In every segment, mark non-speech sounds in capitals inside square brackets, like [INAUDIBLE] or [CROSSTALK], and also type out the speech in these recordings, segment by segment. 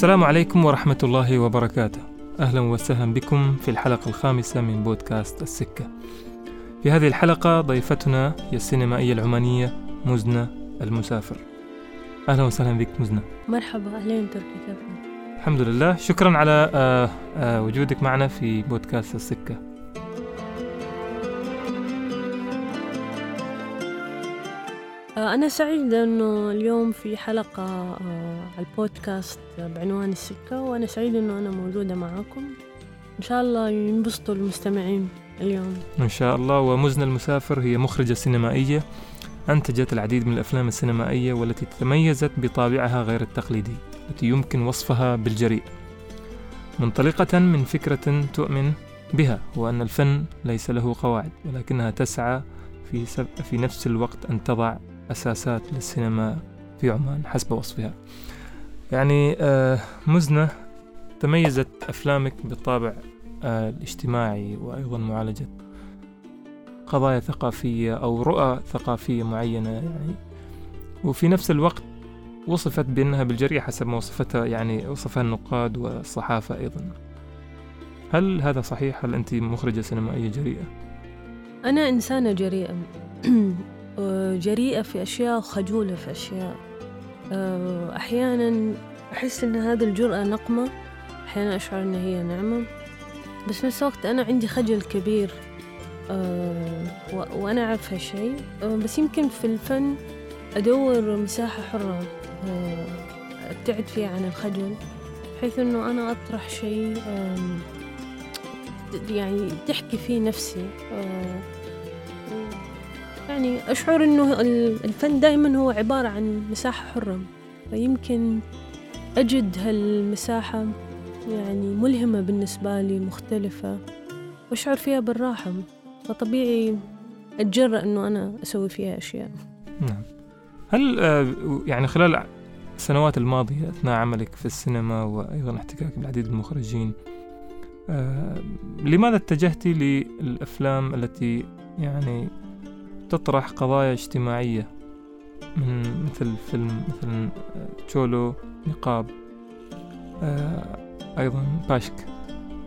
السلام عليكم ورحمة الله وبركاته. أهلا وسهلا بكم في الحلقة الخامسة من بودكاست السكة. في هذه الحلقة ضيفتنا هي السينمائية العمانية مزنة المسافر. أهلا وسهلا بك مزنة. مرحبا أهلين تركي كيف الحمد لله. شكرا على آه، آه، وجودك معنا في بودكاست السكة. أنا سعيدة أنه اليوم في حلقة آه، على البودكاست بعنوان السكة وأنا سعيدة أنه أنا موجودة معاكم. إن شاء الله ينبسطوا المستمعين اليوم. إن شاء الله. ومزنة المسافر هي مخرجة سينمائية أنتجت العديد من الأفلام السينمائية والتي تميزت بطابعها غير التقليدي التي يمكن وصفها بالجريء. منطلقة من فكرة تؤمن بها وأن الفن ليس له قواعد ولكنها تسعى في, في نفس الوقت أن تضع أساسات للسينما في عمان حسب وصفها يعني آه مزنة تميزت أفلامك بالطابع آه الاجتماعي وأيضا معالجة قضايا ثقافية أو رؤى ثقافية معينة يعني وفي نفس الوقت وصفت بأنها بالجريئة حسب ما وصفتها يعني وصفها النقاد والصحافة أيضا هل هذا صحيح؟ هل أنت مخرجة سينمائية جريئة؟ أنا إنسانة جريئة [CLEARS THROAT] [CLEARS THROAT] جريئة في أشياء وخجولة في أشياء. آه، أحيانا أحس أن هذه الجرأة نقمة أحيانا أشعر أن هي نعمة. بس نفس الوقت أنا عندي خجل كبير آه، وأنا أعرف هالشيء. آه، بس يمكن في الفن أدور مساحة حرة أبتعد فيها عن الخجل بحيث أنه أنا أطرح شيء يعني تحكي فيه نفسي. يعني أشعر أنه الفن دائما هو عبارة عن مساحة حرة فيمكن أجد هالمساحة يعني ملهمة بالنسبة لي مختلفة وأشعر فيها بالراحة فطبيعي أتجرأ أنه أنا أسوي فيها أشياء. نعم. هل آه، يعني خلال السنوات الماضية أثناء عملك في السينما وأيضا احتكاك بالعديد من المخرجين آه، لماذا اتجهتي للأفلام التي يعني تطرح قضايا اجتماعية من مثل فيلم مثلا تشولو نقاب آه، أيضا باشك.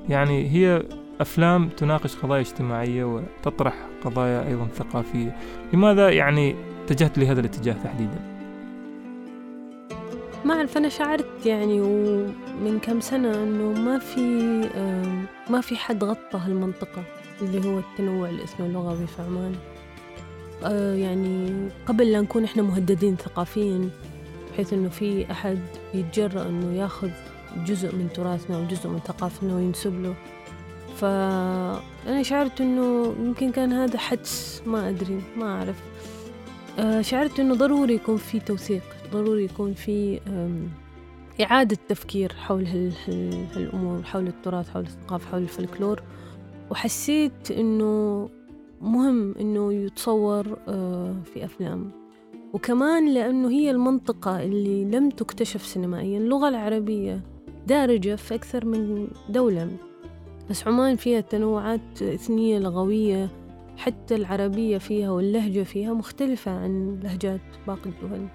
يعني هي أفلام تناقش قضايا اجتماعية وتطرح قضايا أيضا ثقافية. لماذا يعني اتجهت لهذا الاتجاه تحديدا؟ ما أعرف أنا شعرت يعني ومن كم سنة إنه ما في ما في حد غطى هالمنطقة اللي هو التنوع الإثنولغوي في عمان. آه، يعني قبل لا نكون إحنا مهددين ثقافيا بحيث إنه في أحد يتجرأ إنه ياخذ جزء من تراثنا أو جزء من ثقافتنا وينسب له. فأنا شعرت إنه يمكن كان هذا حدس ما أدري ما أعرف. آه، شعرت إنه ضروري يكون في توثيق ضروري يكون في إعادة تفكير حول هالأمور حول التراث حول الثقافة حول الفلكلور. وحسيت إنه مهم إنه يتصور آه، في أفلام. وكمان لأنه هي المنطقة اللي لم تكتشف سينمائيا اللغة العربية دارجة في أكثر من دولة. بس عمان فيها تنوعات إثنية لغوية حتى العربية فيها واللهجة فيها مختلفة عن لهجات باقي الدول.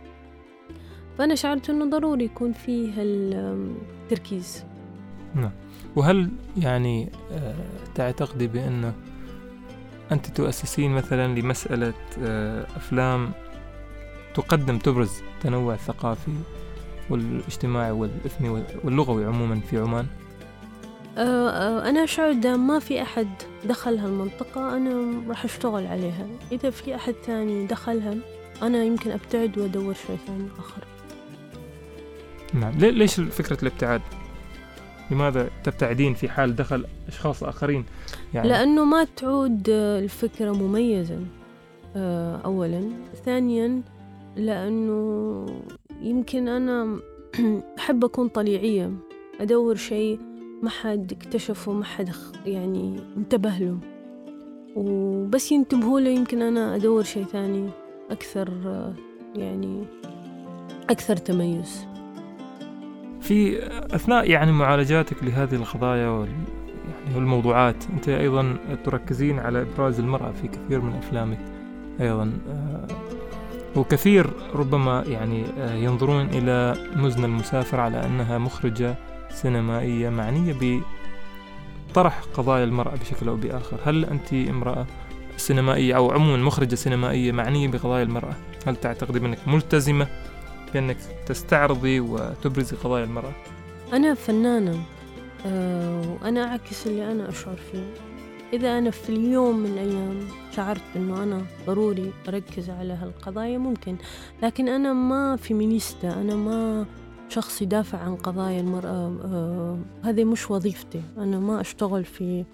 فأنا شعرت أنه ضروري يكون فيه التركيز. نعم. وهل يعني آه، تعتقدي بأنه أنت تؤسسين مثلا لمسألة آه، أفلام تقدم تبرز التنوع الثقافي والاجتماعي والإثني واللغوي عموما في عمان؟ آه، أنا أشعر دام ما في أحد دخل هالمنطقة أنا راح أشتغل عليها إذا في أحد ثاني دخلها أنا يمكن أبتعد وأدور شيء ثاني آخر نعم ليش فكرة الابتعاد؟ لماذا تبتعدين في حال دخل أشخاص آخرين؟ يعني لأنه ما تعود الفكرة مميزة آه، أولا. ثانيا لأنه يمكن أنا [CLEARS THROAT] أحب أكون طليعية أدور شيء ما حد اكتشفه ما حد يعني انتبه له. وبس ينتبهوا له يمكن أنا أدور شيء ثاني أكثر آه، يعني أكثر تميز. في أثناء يعني معالجاتك لهذه القضايا وال يعني والموضوعات أنت أيضا تركزين على إبراز المرأة في كثير من أفلامك أيضا آه، وكثير ربما يعني آه، ينظرون إلى مزن المسافر على أنها مخرجة سينمائية معنية بطرح قضايا المرأة بشكل أو بآخر. هل أنت امرأة سينمائية أو عموما مخرجة سينمائية معنية بقضايا المرأة؟ هل تعتقدي بأنك ملتزمة بأنك تستعرضي وتبرزي قضايا المرأة. أنا فنانة أه وأنا أعكس اللي أنا أشعر فيه. إذا أنا في اليوم من الأيام شعرت أنه أنا ضروري أركز على هالقضايا ممكن لكن أنا ما فيمينيستا أنا ما شخص يدافع عن قضايا المرأة أه هذه مش وظيفتي. أنا ما أشتغل في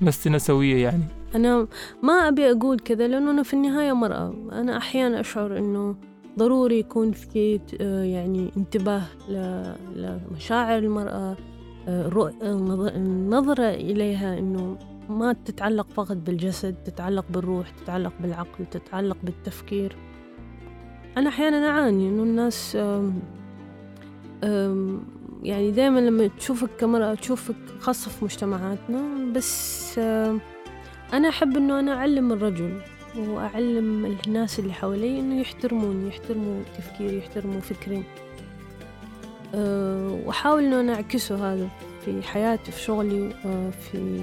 لست سوية يعني. أنا ما أبي أقول كذا لأنه أنا في النهاية مرأة. أنا أحيانا أشعر أنه ضروري يكون في آه، يعني انتباه لمشاعر المرأة آه، النظرة إليها أنه ما تتعلق فقط بالجسد تتعلق بالروح تتعلق بالعقل تتعلق بالتفكير. أنا أحيانا أعاني أنه الناس يعني دائما لما تشوفك كمرأة تشوفك خاصة في مجتمعاتنا بس أنا أحب أنه أنا أعلم الرجل. وأعلم الناس اللي حوالي إنه يحترموني يحترموا تفكيري يحترموا فكري. أه وأحاول إنه أنا أعكسه هذا في حياتي في شغلي أه في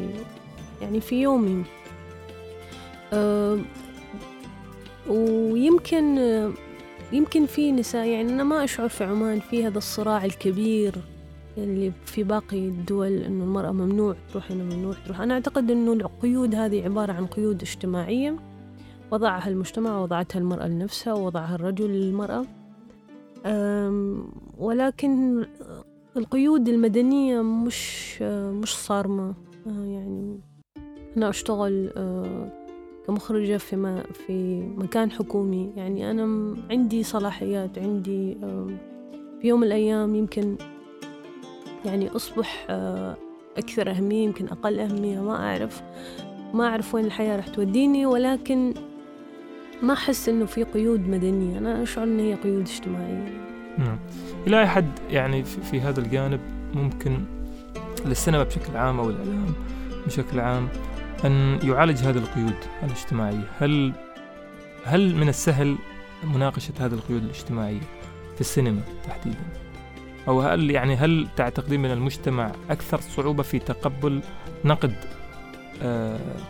يعني في يومي. أه ويمكن يمكن في نساء يعني أنا ما أشعر في عمان في هذا الصراع الكبير اللي في باقي الدول إنه المرأة ممنوع تروح هنا ممنوع تروح. أنا أعتقد إنه القيود هذه عبارة عن قيود اجتماعية. وضعها المجتمع وضعتها المرأة لنفسها ووضعها الرجل للمرأة. ولكن القيود المدنية مش مش صارمة. أه، يعني أنا أشتغل أه، كمخرجة في ما في مكان حكومي. يعني أنا عندي صلاحيات عندي في يوم من الأيام يمكن يعني أصبح أه، أكثر أهمية يمكن أقل أهمية. ما أعرف ما أعرف وين الحياة رح توديني. ولكن ما أحس إنه في قيود مدنية. أنا أشعر إن هي قيود اجتماعية؟ نعم. إلى أي حد يعني في, هذا الجانب ممكن للسينما بشكل عام أو الإعلام بشكل عام أن يعالج هذه القيود الاجتماعية؟ هل هل من السهل مناقشة هذه القيود الاجتماعية في السينما تحديدا؟ أو هل يعني هل تعتقدين من المجتمع أكثر صعوبة في تقبل نقد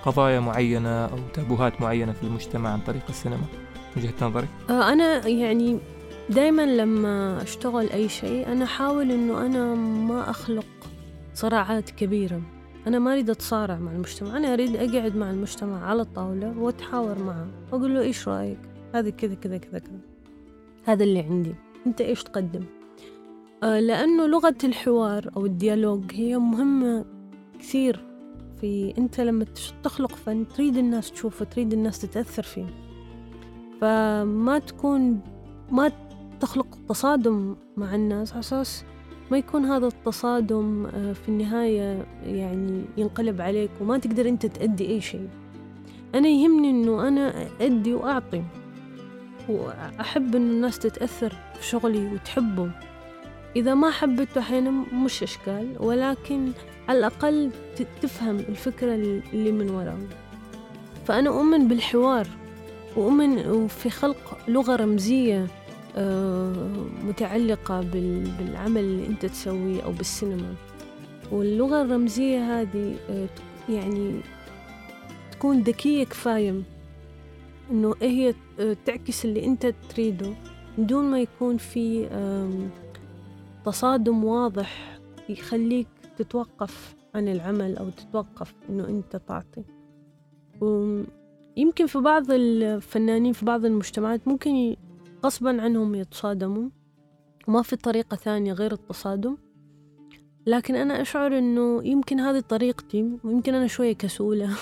قضايا معينة أو تابوهات معينة في المجتمع عن طريق السينما وجهة نظرك؟ آه، أنا يعني دائما لما أشتغل أي شيء أنا أحاول إنه أنا ما أخلق صراعات كبيرة. أنا ما أريد أتصارع مع المجتمع أنا أريد أقعد مع المجتمع على الطاولة وأتحاور معه وأقول له إيش رأيك؟ هذا كذا كذا كذا كذا. هذا اللي عندي. أنت إيش تقدم؟ آه لأنه لغة الحوار أو الديالوج هي مهمة كثير. في أنت لما تخلق فن تريد الناس تشوفه تريد الناس تتأثر فيه. فما تكون ما تخلق تصادم مع الناس على أساس ما يكون هذا التصادم آه، في النهاية يعني ينقلب عليك وما تقدر أنت تأدي أي شيء. أنا يهمني أنه أنا أدي وأعطي. وأحب أن الناس تتأثر في شغلي وتحبه. إذا ما حبته أحيانا مش إشكال ولكن على الأقل تفهم الفكرة اللي من وراء. فأنا أؤمن بالحوار وأؤمن في خلق لغة رمزية آه، متعلقة بالعمل اللي أنت تسويه أو بالسينما. واللغة الرمزية هذه آه، يعني تكون ذكية كفاية إنه هي آه، تعكس اللي أنت تريده. بدون ما يكون في تصادم واضح يخليك تتوقف عن العمل أو تتوقف إنه أنت تعطي. ويمكن في بعض الفنانين في بعض المجتمعات ممكن غصبا عنهم يتصادموا. وما في طريقة ثانية غير التصادم. لكن أنا أشعر إنه يمكن هذه طريقتي ويمكن أنا شوية كسولة. [LAUGHS]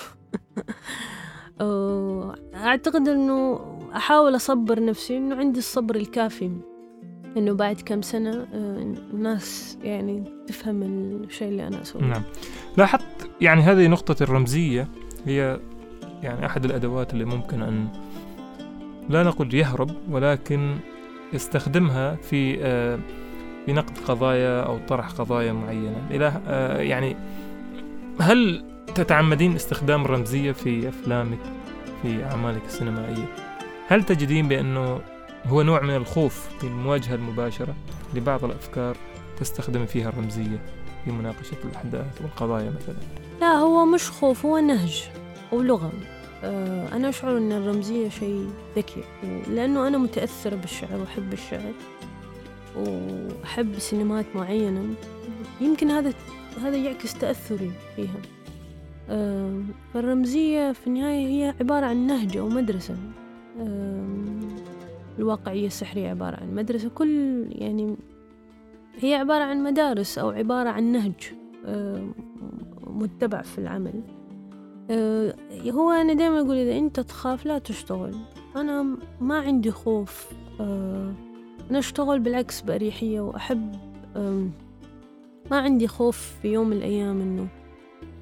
أعتقد إنه أحاول أصبر نفسي إنه عندي الصبر الكافي. إنه بعد كم سنة آه، الناس يعني تفهم الشيء اللي أنا أسويه. نعم. لاحظت يعني هذه نقطة الرمزية هي يعني أحد الأدوات اللي ممكن أن لا نقول يهرب ولكن يستخدمها في آه، في نقد قضايا أو طرح قضايا معينة. إلى آه، يعني هل تتعمدين استخدام الرمزية في أفلامك في أعمالك السينمائية؟ هل تجدين بأنه هو نوع من الخوف في المواجهة المباشرة لبعض الأفكار تستخدم فيها الرمزية في مناقشة الأحداث والقضايا مثلا. لا هو مش خوف هو نهج ولغة. آه، أنا أشعر أن الرمزية شيء ذكي لأنه أنا متأثرة بالشعر وأحب الشعر وأحب سينمات معينة. يمكن هذا هذا يعكس تأثري فيها. آه، فالرمزية في النهاية هي عبارة عن نهج أو مدرسة. الواقعية السحرية عبارة عن مدرسة. كل يعني هي عبارة عن مدارس أو عبارة عن نهج متبع في العمل. آه، هو أنا دائما أقول إذا أنت تخاف لا تشتغل. أنا ما عندي خوف آه، أنا أشتغل بالعكس بأريحية وأحب ما عندي خوف في يوم من الأيام إنه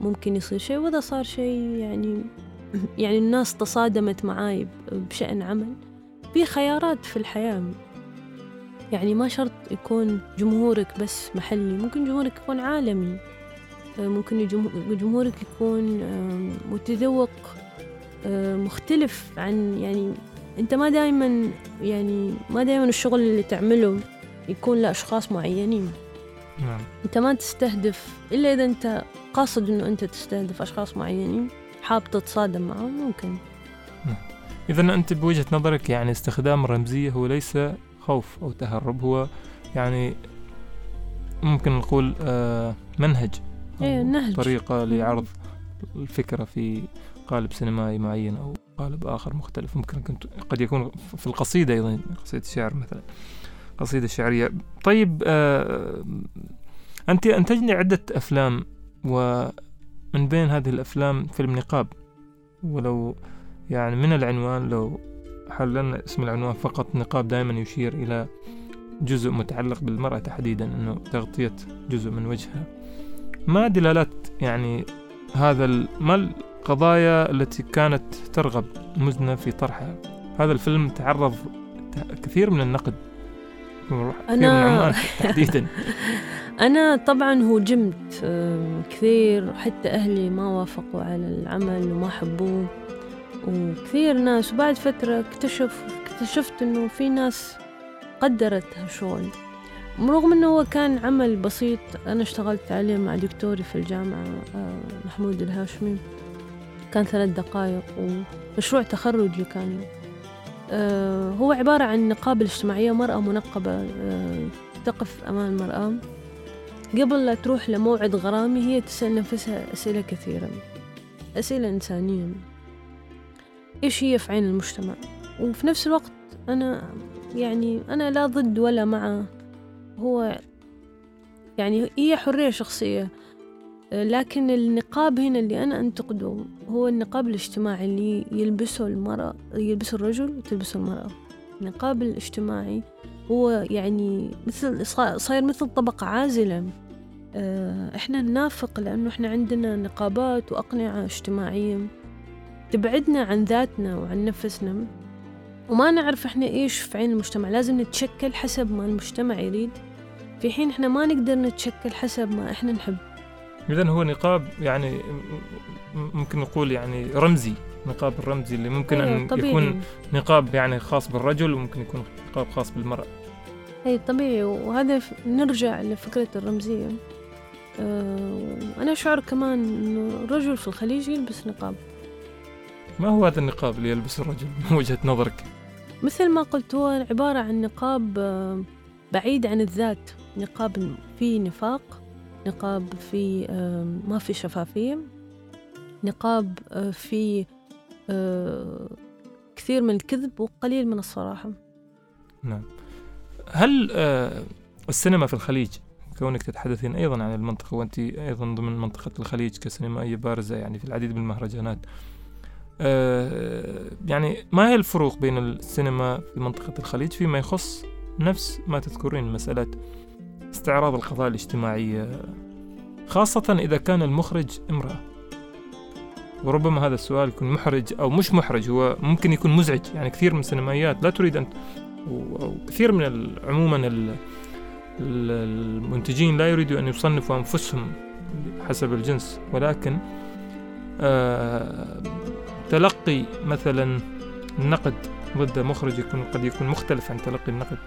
ممكن يصير شيء. وإذا صار شيء يعني يعني الناس تصادمت معاي بشأن عمل. في خيارات في الحياة يعني ما شرط يكون جمهورك بس محلي ممكن جمهورك يكون عالمي آه، ممكن جمهورك يكون متذوق مختلف عن يعني انت ما دائما يعني ما دائما الشغل اللي تعمله يكون لأشخاص معينين نعم. انت ما تستهدف إلا إذا انت قاصد إنه انت تستهدف أشخاص معينين حاب تتصادم معهم ممكن نعم. اذا أنت بوجهة نظرك يعني استخدام الرمزيه هو ليس خوف أو تهرب هو يعني ممكن نقول آه منهج إيه نهج. طريقة لعرض الفكرة في قالب سينمائي معين أو قالب آخر مختلف. ممكن كنت قد يكون في القصيدة أيضا قصيدة شعر مثلا قصيدة شعرية. طيب آه أنت أنتجني عدة أفلام ومن بين هذه الأفلام فيلم نقاب ولو يعني من العنوان لو حللنا اسم العنوان فقط نقاب دائما يشير إلى جزء متعلق بالمرأة تحديدا أنه تغطية جزء من وجهها. ما دلالات يعني هذا ما القضايا التي كانت ترغب مزنة في طرحها؟ هذا الفيلم تعرض كثير من النقد. أنا تحديدا. [LAUGHS] [LAUGHS] أنا طبعا هوجمت آه، كثير حتى أهلي ما وافقوا على العمل وما حبوه. وكثير ناس وبعد فترة اكتشف اكتشفت إنه في ناس قدرت هالشغل. رغم إنه هو كان عمل بسيط أنا اشتغلت عليه مع دكتوري في الجامعة آه، محمود الهاشمي. كان ثلاث دقائق ومشروع تخرجي كان. آه، هو عبارة عن نقابة اجتماعية مرأة منقبة آه، تقف أمام المرأة. قبل لا تروح لموعد غرامي هي تسأل نفسها أسئلة كثيرة. أسئلة إنسانية. إيش هي في عين المجتمع. وفي نفس الوقت أنا يعني أنا لا ضد ولا مع هو يعني هي حرية شخصية. لكن النقاب هنا اللي أنا أنتقده هو النقاب الاجتماعي اللي يلبسه المرأة يلبسه الرجل وتلبسه المرأة. النقاب الاجتماعي هو يعني مثل صاير مثل طبقة عازلة. آه، إحنا ننافق لأنه إحنا عندنا نقابات وأقنعة اجتماعية. تبعدنا عن ذاتنا وعن نفسنا. وما نعرف إحنا إيش في عين المجتمع. لازم نتشكل حسب ما المجتمع يريد. في حين إحنا ما نقدر نتشكل حسب ما إحنا نحب. إذا هو نقاب يعني ممكن نقول يعني رمزي. نقاب الرمزي اللي ممكن أن طبيعي. يكون نقاب يعني خاص بالرجل وممكن يكون نقاب خاص بالمرأة. أي طبيعي. وهذا نرجع لفكرة الرمزية. أه أنا أشعر كمان إنه الرجل في الخليج يلبس نقاب. ما هو هذا النقاب اللي يلبسه الرجل من وجهة نظرك؟ مثل ما قلت هو عبارة عن نقاب آه، بعيد عن الذات. نقاب فيه نفاق نقاب فيه ما في شفافية. نقاب آه، فيه آه، كثير من الكذب وقليل من الصراحة. نعم. هل السينما في الخليج كونك تتحدثين أيضا عن المنطقة وأنت أيضا ضمن منطقة الخليج كسينمائية بارزة يعني في العديد من المهرجانات آه، يعني ما هي الفروق بين السينما في منطقة الخليج فيما يخص نفس ما تذكرين مسألة استعراض القضايا الاجتماعية خاصة إذا كان المخرج امرأة. وربما هذا السؤال يكون محرج أو مش محرج هو ممكن يكون مزعج. يعني كثير من السينمائيات لا تريد أن أو كثير من عموما المنتجين لا يريدوا أن يصنفوا أنفسهم حسب الجنس. ولكن آه تلقي مثلا النقد ضد مخرج يكون قد يكون مختلف عن تلقي النقد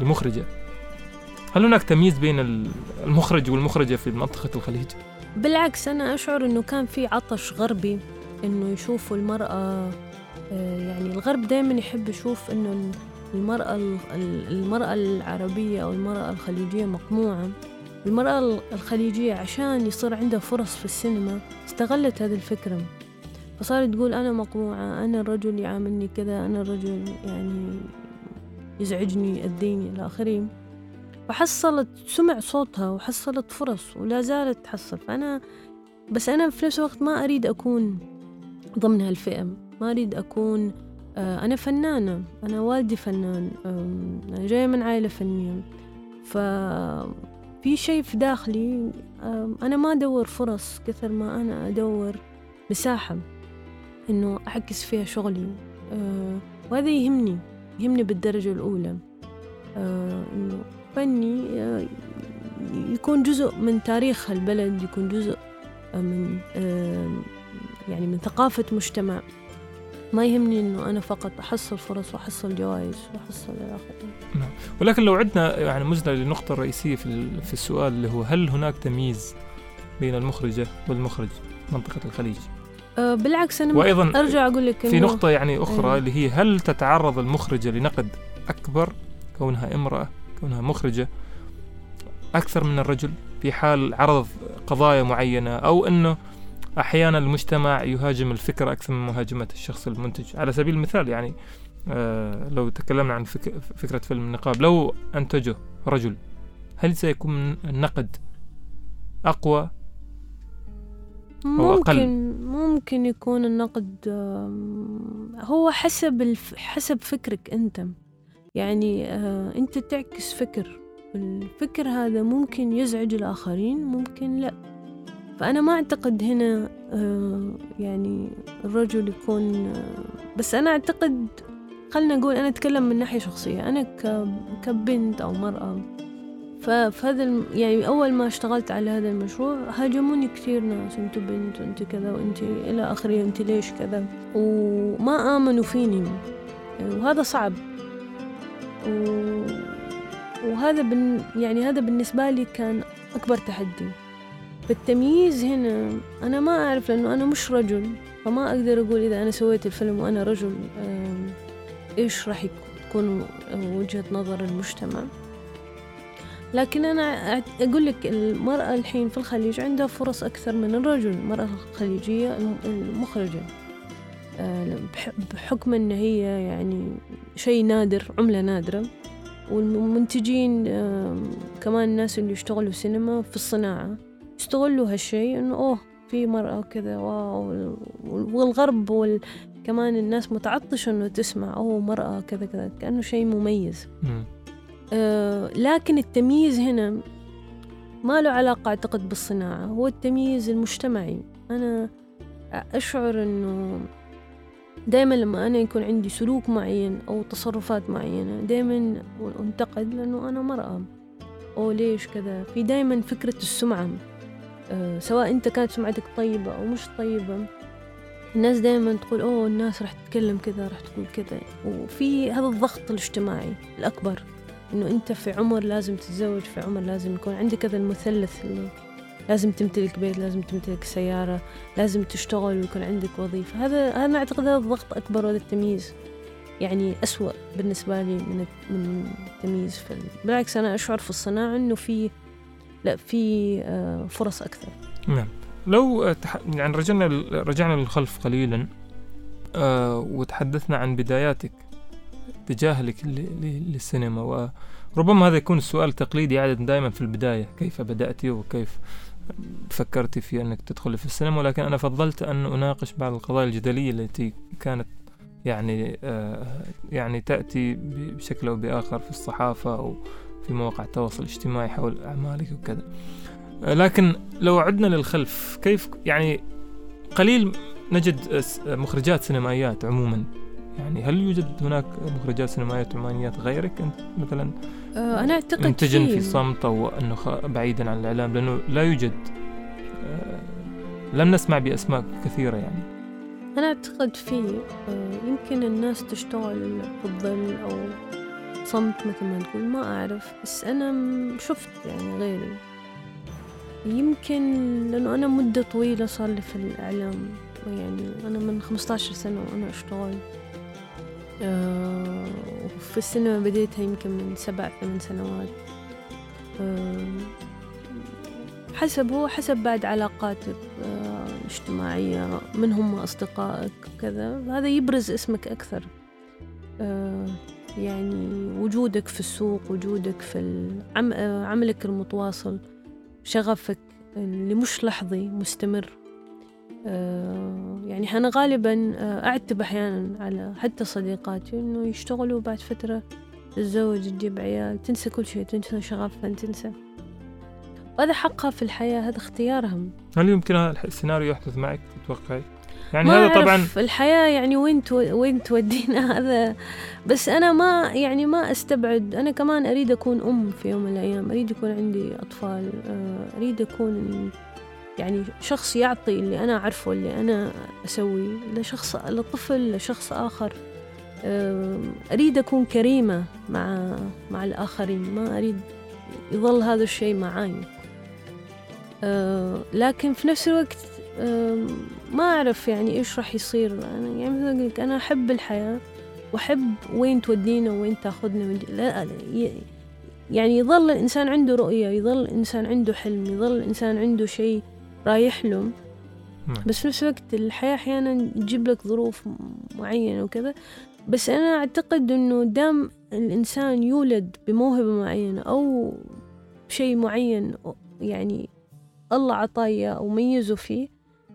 لمخرجة. هل هناك تمييز بين المخرج والمخرجة في منطقة الخليج؟ بالعكس أنا أشعر أنه كان في عطش غربي أنه يشوفوا المرأة آه، يعني الغرب دائما يحب يشوف أنه المرأة المرأة العربية أو المرأة الخليجية مقموعة. المرأة الخليجية عشان يصير عندها فرص في السينما استغلت هذه الفكرة. فصارت تقول أنا مقموعة أنا الرجل يعاملني كذا أنا الرجل يعني يزعجني يأذيني إلى آخره. فحصلت سمع صوتها وحصلت فرص ولا زالت تحصل. فأنا بس أنا في نفس الوقت ما أريد أكون ضمن هالفئة ما أريد أكون آه، أنا فنانة أنا والدي فنان أنا جاية من عائلة فنية. ففي شيء في داخلي أنا ما أدور فرص كثر ما أنا أدور مساحة. إنه أعكس فيها شغلي آه، وهذا يهمني يهمني بالدرجة الأولى آه، إنه فني يكون جزء من تاريخ البلد يكون جزء من يعني من ثقافة مجتمع ما يهمني إنه أنا فقط أحصل فرص وأحصل جوائز وأحصل إلى اخره. نعم، ولكن لو عدنا يعني مزنا للنقطة الرئيسية في في السؤال اللي هو هل هناك تمييز بين المخرجة والمخرج منطقة الخليج؟ أه بالعكس أنا وأيضا أرجع أقول لك في نقطة يعني أخرى أيه. اللي هي هل تتعرض المخرجة لنقد أكبر كونها امرأة كونها مخرجة أكثر من الرجل في حال عرض قضايا معينة أو أنه أحيانا المجتمع يهاجم الفكرة أكثر من مهاجمة الشخص المنتج على سبيل المثال يعني آه لو تكلمنا عن فك فكرة فيلم النقاب لو أنتجه رجل هل سيكون النقد أقوى أو ممكن؟ ممكن يكون النقد هو حسب الف... حسب فكرك أنت. يعني آه أنت تعكس فكر. الفكر هذا ممكن يزعج الآخرين ممكن لأ. فأنا ما أعتقد هنا آه، يعني الرجل يكون آه، بس أنا أعتقد خلنا نقول أنا أتكلم من ناحية شخصية. أنا كبنت أو مرأة فهذا يعني أول ما اشتغلت على هذا المشروع هاجموني كثير ناس أنت بنت وأنت كذا وأنت إلى آخره أنت ليش كذا؟ وما آمنوا فيني. وهذا صعب. و... وهذا بن يعني هذا بالنسبة لي كان أكبر تحدي. فالتمييز هنا أنا ما أعرف لأنه أنا مش رجل فما أقدر أقول إذا أنا سويت الفيلم وأنا رجل إيش راح تكون وجهة نظر المجتمع. لكن أنا أقول لك المرأة الحين في الخليج عندها فرص أكثر من الرجل المرأة الخليجية المخرجة. آه، بحكم أن هي يعني شيء نادر عملة نادرة. والمنتجين كمان الناس اللي يشتغلوا سينما في الصناعة استغلوا هالشيء إنه أوه في مرأة كذا واو والغرب وال... كمان الناس متعطشة إنه تسمع أوه مرأة كذا كذا كأنه شيء مميز. لكن التمييز هنا ما له علاقة أعتقد بالصناعة هو التمييز المجتمعي. أنا أشعر أنه دائما لما أنا يكون عندي سلوك معين أو تصرفات معينة دائما أنتقد لأنه أنا مرأة. أو ليش كذا؟ في دائما فكرة السمعة آه، سواء أنت كانت سمعتك طيبة أو مش طيبة. الناس دائما تقول أوه الناس راح تتكلم كذا راح تقول كذا. وفي هذا الضغط الاجتماعي الأكبر. إنه أنت في عمر لازم تتزوج في عمر لازم يكون عندك هذا المثلث اللي لازم تمتلك بيت لازم تمتلك سيارة لازم تشتغل ويكون عندك وظيفة. هذا أنا أعتقد هذا الضغط أكبر وهذا التمييز. يعني أسوأ بالنسبة لي من من التمييز بالعكس أنا أشعر في الصناعة إنه في لا في آه، فرص أكثر. نعم. لو يعني رجعنا رجعنا للخلف قليلا آه، وتحدثنا عن بداياتك. اتجاهك للسينما وربما هذا يكون السؤال التقليدي عادة دائما في البداية كيف بدأت وكيف فكرت في أنك تدخلي في السينما؟ ولكن أنا فضلت أن أناقش بعض القضايا الجدلية التي كانت يعني آه يعني تأتي بشكل أو بآخر في الصحافة أو في مواقع التواصل الاجتماعي حول أعمالك وكذا. لكن لو عدنا للخلف كيف يعني قليل نجد مخرجات سينمائيات عموما؟ يعني هل يوجد هناك مخرجات سينمائيات عمانيات غيرك؟ أنت مثلا آه، أنا أعتقد منتجا في صمت أو أنه بعيدا عن الإعلام لأنه لا يوجد آه، لم نسمع بأسماء كثيرة يعني. أنا أعتقد في آه، يمكن الناس تشتغل في الظل أو صمت مثل ما تقول ما أعرف بس أنا شفت يعني غيري. يمكن لأنه أنا مدة طويلة صار لي في الإعلام يعني أنا من 15 سنة وأنا أشتغل. وفي السينما بديتها يمكن من سبع ثمان سنوات. آه، حسب هو حسب بعد علاقاتك الاجتماعية من هم أصدقائك وكذا هذا يبرز اسمك أكثر. يعني وجودك في السوق وجودك في. عملك المتواصل شغفك اللي مش لحظي مستمر. آه، يعني أنا غالبا آه، أعتب أحيانا على حتى صديقاتي إنه يشتغلوا بعد فترة تتزوج تجيب عيال تنسى كل شيء تنسى شغفها تنسى وهذا حقها في الحياة هذا اختيارها هل يمكن هذا السيناريو يحدث معك تتوقعي؟ يعني هذا طبعا الحياة يعني وين. وين تودينا [LAUGHS] هذا بس أنا ما يعني ما أستبعد أنا كمان أريد أكون أم في يوم من الأيام أريد يكون عندي أطفال آه، أريد أكون يعني شخص يعطي اللي أنا أعرفه اللي أنا أسويه لشخص لطفل لشخص آخر. أريد أكون كريمة مع مع الآخرين ما أريد يظل هذا الشيء معاي. لكن في نفس الوقت ما أعرف يعني إيش راح يصير. أنا يعني مثل أنا أحب الحياة وأحب وين تودينا وين تاخذنا من لا يعني يظل الإنسان عنده رؤية يظل الإنسان عنده حلم يظل الإنسان عنده شيء رايح له نعم. بس في نفس الوقت الحياة أحيانا تجيب لك ظروف معينة وكذا. بس أنا أعتقد إنه دام الإنسان يولد بموهبة معينة أو شيء معين يعني الله عطايا أو ميزه فيه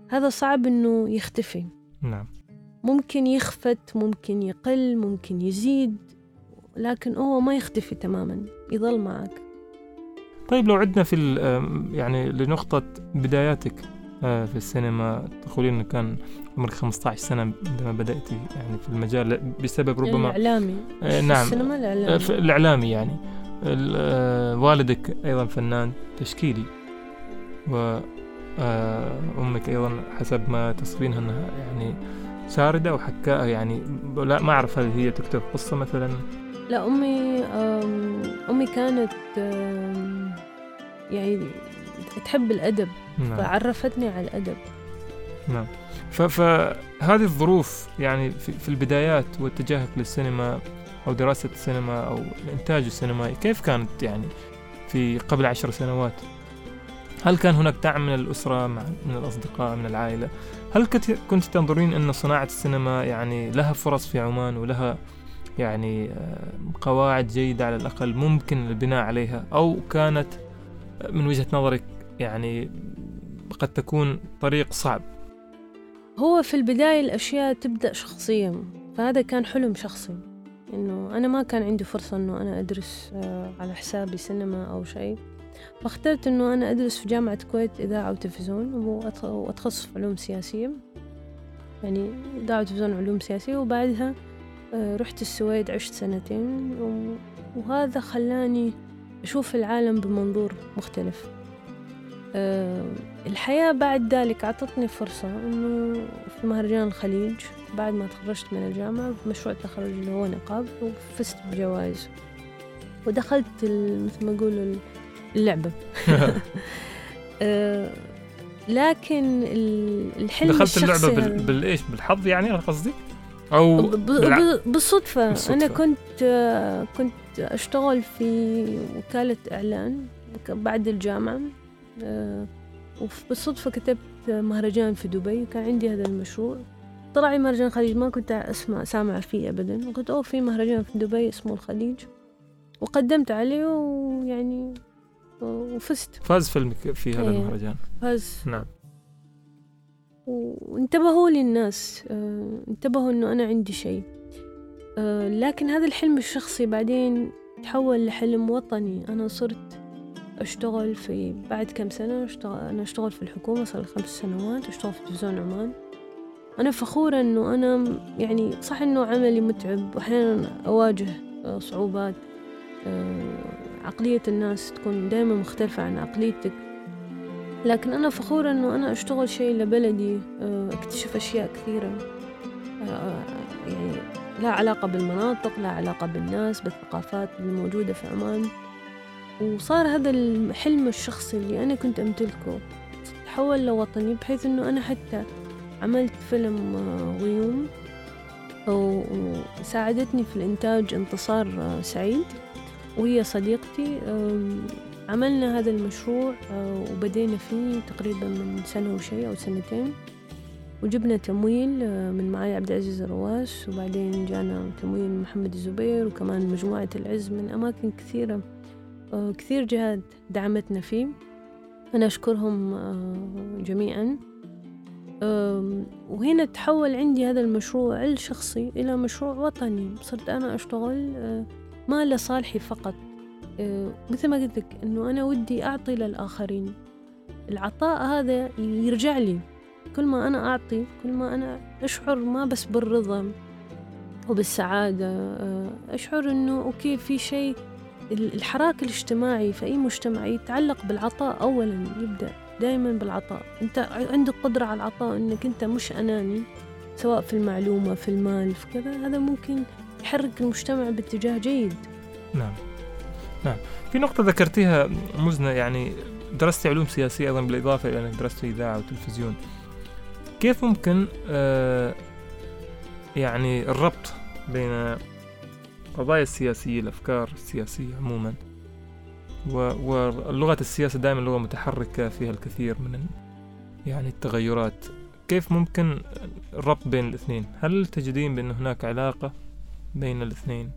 هذا صعب إنه يختفي. نعم. ممكن يخفت ممكن يقل ممكن يزيد لكن هو ما يختفي تماما يظل معك. طيب لو عدنا في يعني لنقطة بداياتك آه، في السينما تقولين إنه كان عمرك 15 سنة عندما بدأتي يعني في المجال بسبب ربما الإعلامي. آه نعم. السينما الإعلامي. آه، الإعلامي يعني. والدك أيضا فنان تشكيلي و أمك أيضا حسب ما تصفينها أنها يعني شاردة أو حكاء يعني لا ما أعرف هل هي تكتب قصة مثلا. لا أمي أمي كانت يعني تحب الأدب نعم. فعرفتني على الأدب. نعم. فهذه الظروف يعني في, في البدايات واتجاهك للسينما أو دراسة السينما أو الإنتاج السينمائي كيف كانت يعني في قبل عشر سنوات؟ هل كان هناك دعم من الأسرة من الأصدقاء من العائلة؟ هل كنت تنظرين أن صناعة السينما يعني لها فرص في عمان ولها يعني آه، قواعد جيدة على الأقل ممكن البناء عليها أو كانت من وجهة نظرك يعني قد تكون طريق صعب؟ هو في البداية الأشياء تبدأ شخصيا فهذا كان حلم شخصي إنه أنا ما كان عندي فرصة إنه أنا أدرس آه، على حسابي سينما أو شيء فاخترت أنه أنا أدرس في جامعة الكويت إذاعة وتلفزيون وأتخصص في علوم سياسية يعني إذاعة وتلفزيون علوم سياسية وبعدها آه، رحت السويد عشت سنتين وهذا خلاني أشوف العالم بمنظور مختلف. آه، الحياة بعد ذلك أعطتني فرصة أنه في مهرجان الخليج بعد ما تخرجت من الجامعة في مشروع التخرج اللي هو نقاب وفزت بجوائز. ودخلت مثل ما يقولوا اللعبة. [LAUGHS] [LAUGHS] آه، لكن الحلم دخلت اللعبة بال... بالإيش بالحظ يعني أنا قصدي؟ أو. بالع... بالصدفة. بالصدفة. أنا كنت كنت أشتغل في وكالة إعلان بعد الجامعة آه، وبالصدفة كتبت مهرجان في دبي وكان عندي هذا المشروع. طلع لي مهرجان الخليج ما كنت أسمع سامع فيه أبدا. وقلت أوه في مهرجان في دبي اسمه الخليج. وقدمت عليه ويعني وفزت. فاز فيلمك في هذا إيه، المهرجان. فاز. نعم. وانتبهوا لي الناس آه انتبهوا إنه أنا عندي شيء. لكن هذا الحلم الشخصي بعدين تحول لحلم وطني. أنا صرت أشتغل في بعد كم سنة اشتغل أنا أشتغل في الحكومة صار خمس سنوات أشتغل في تلفزيون عمان. أنا فخورة إنه أنا يعني صح إنه عملي متعب وأحيانا أواجه آه، صعوبات. آه، عقلية الناس تكون دائما مختلفة عن عقليتك. لكن أنا فخورة أنه أنا أشتغل شيء لبلدي آه، أكتشف أشياء كثيرة. آه، يعني لا علاقة بالمناطق لا علاقة بالناس بالثقافات الموجودة في عمان. وصار هذا الحلم الشخصي اللي أنا كنت أمتلكه تحول لوطني بحيث أنه أنا حتى عملت فيلم آه، غيوم. وساعدتني في الإنتاج انتصار سعيد. وهي صديقتي عملنا هذا المشروع آه، وبدينا فيه تقريبا من سنة وشي أو سنتين. وجبنا تمويل آه، من معالي عبد العزيز الرواس وبعدين جانا تمويل من محمد الزبير وكمان مجموعة العز من أماكن كثيرة آه، كثير جهات دعمتنا فيه. أنا أشكرهم جميعا. وهنا تحول عندي هذا المشروع الشخصي إلى مشروع وطني. صرت أنا أشتغل ما لصالحي فقط. آه، مثل ما قلت لك إنه أنا ودي أعطي للآخرين. العطاء هذا يرجع لي. كل ما أنا أعطي كل ما أنا أشعر ما بس بالرضا وبالسعادة آه، أشعر إنه أوكي في شيء الحراك الاجتماعي في أي مجتمع يتعلق بالعطاء أولا يبدأ دائما بالعطاء. أنت عندك قدرة على العطاء إنك أنت مش أناني سواء في المعلومة في المال في كذا. هذا ممكن يحرك المجتمع باتجاه جيد. نعم. نعم. في نقطة ذكرتيها مزنة يعني درست علوم سياسية أيضا بالإضافة إلى أنك درست إذاعة وتلفزيون. كيف ممكن آه يعني الربط بين القضايا السياسية الأفكار السياسية عموما واللغة السياسة دائما لغة متحركة فيها الكثير من يعني التغيرات. كيف ممكن الربط بين الاثنين؟ هل تجدين بأن هناك علاقة بين الاثنين؟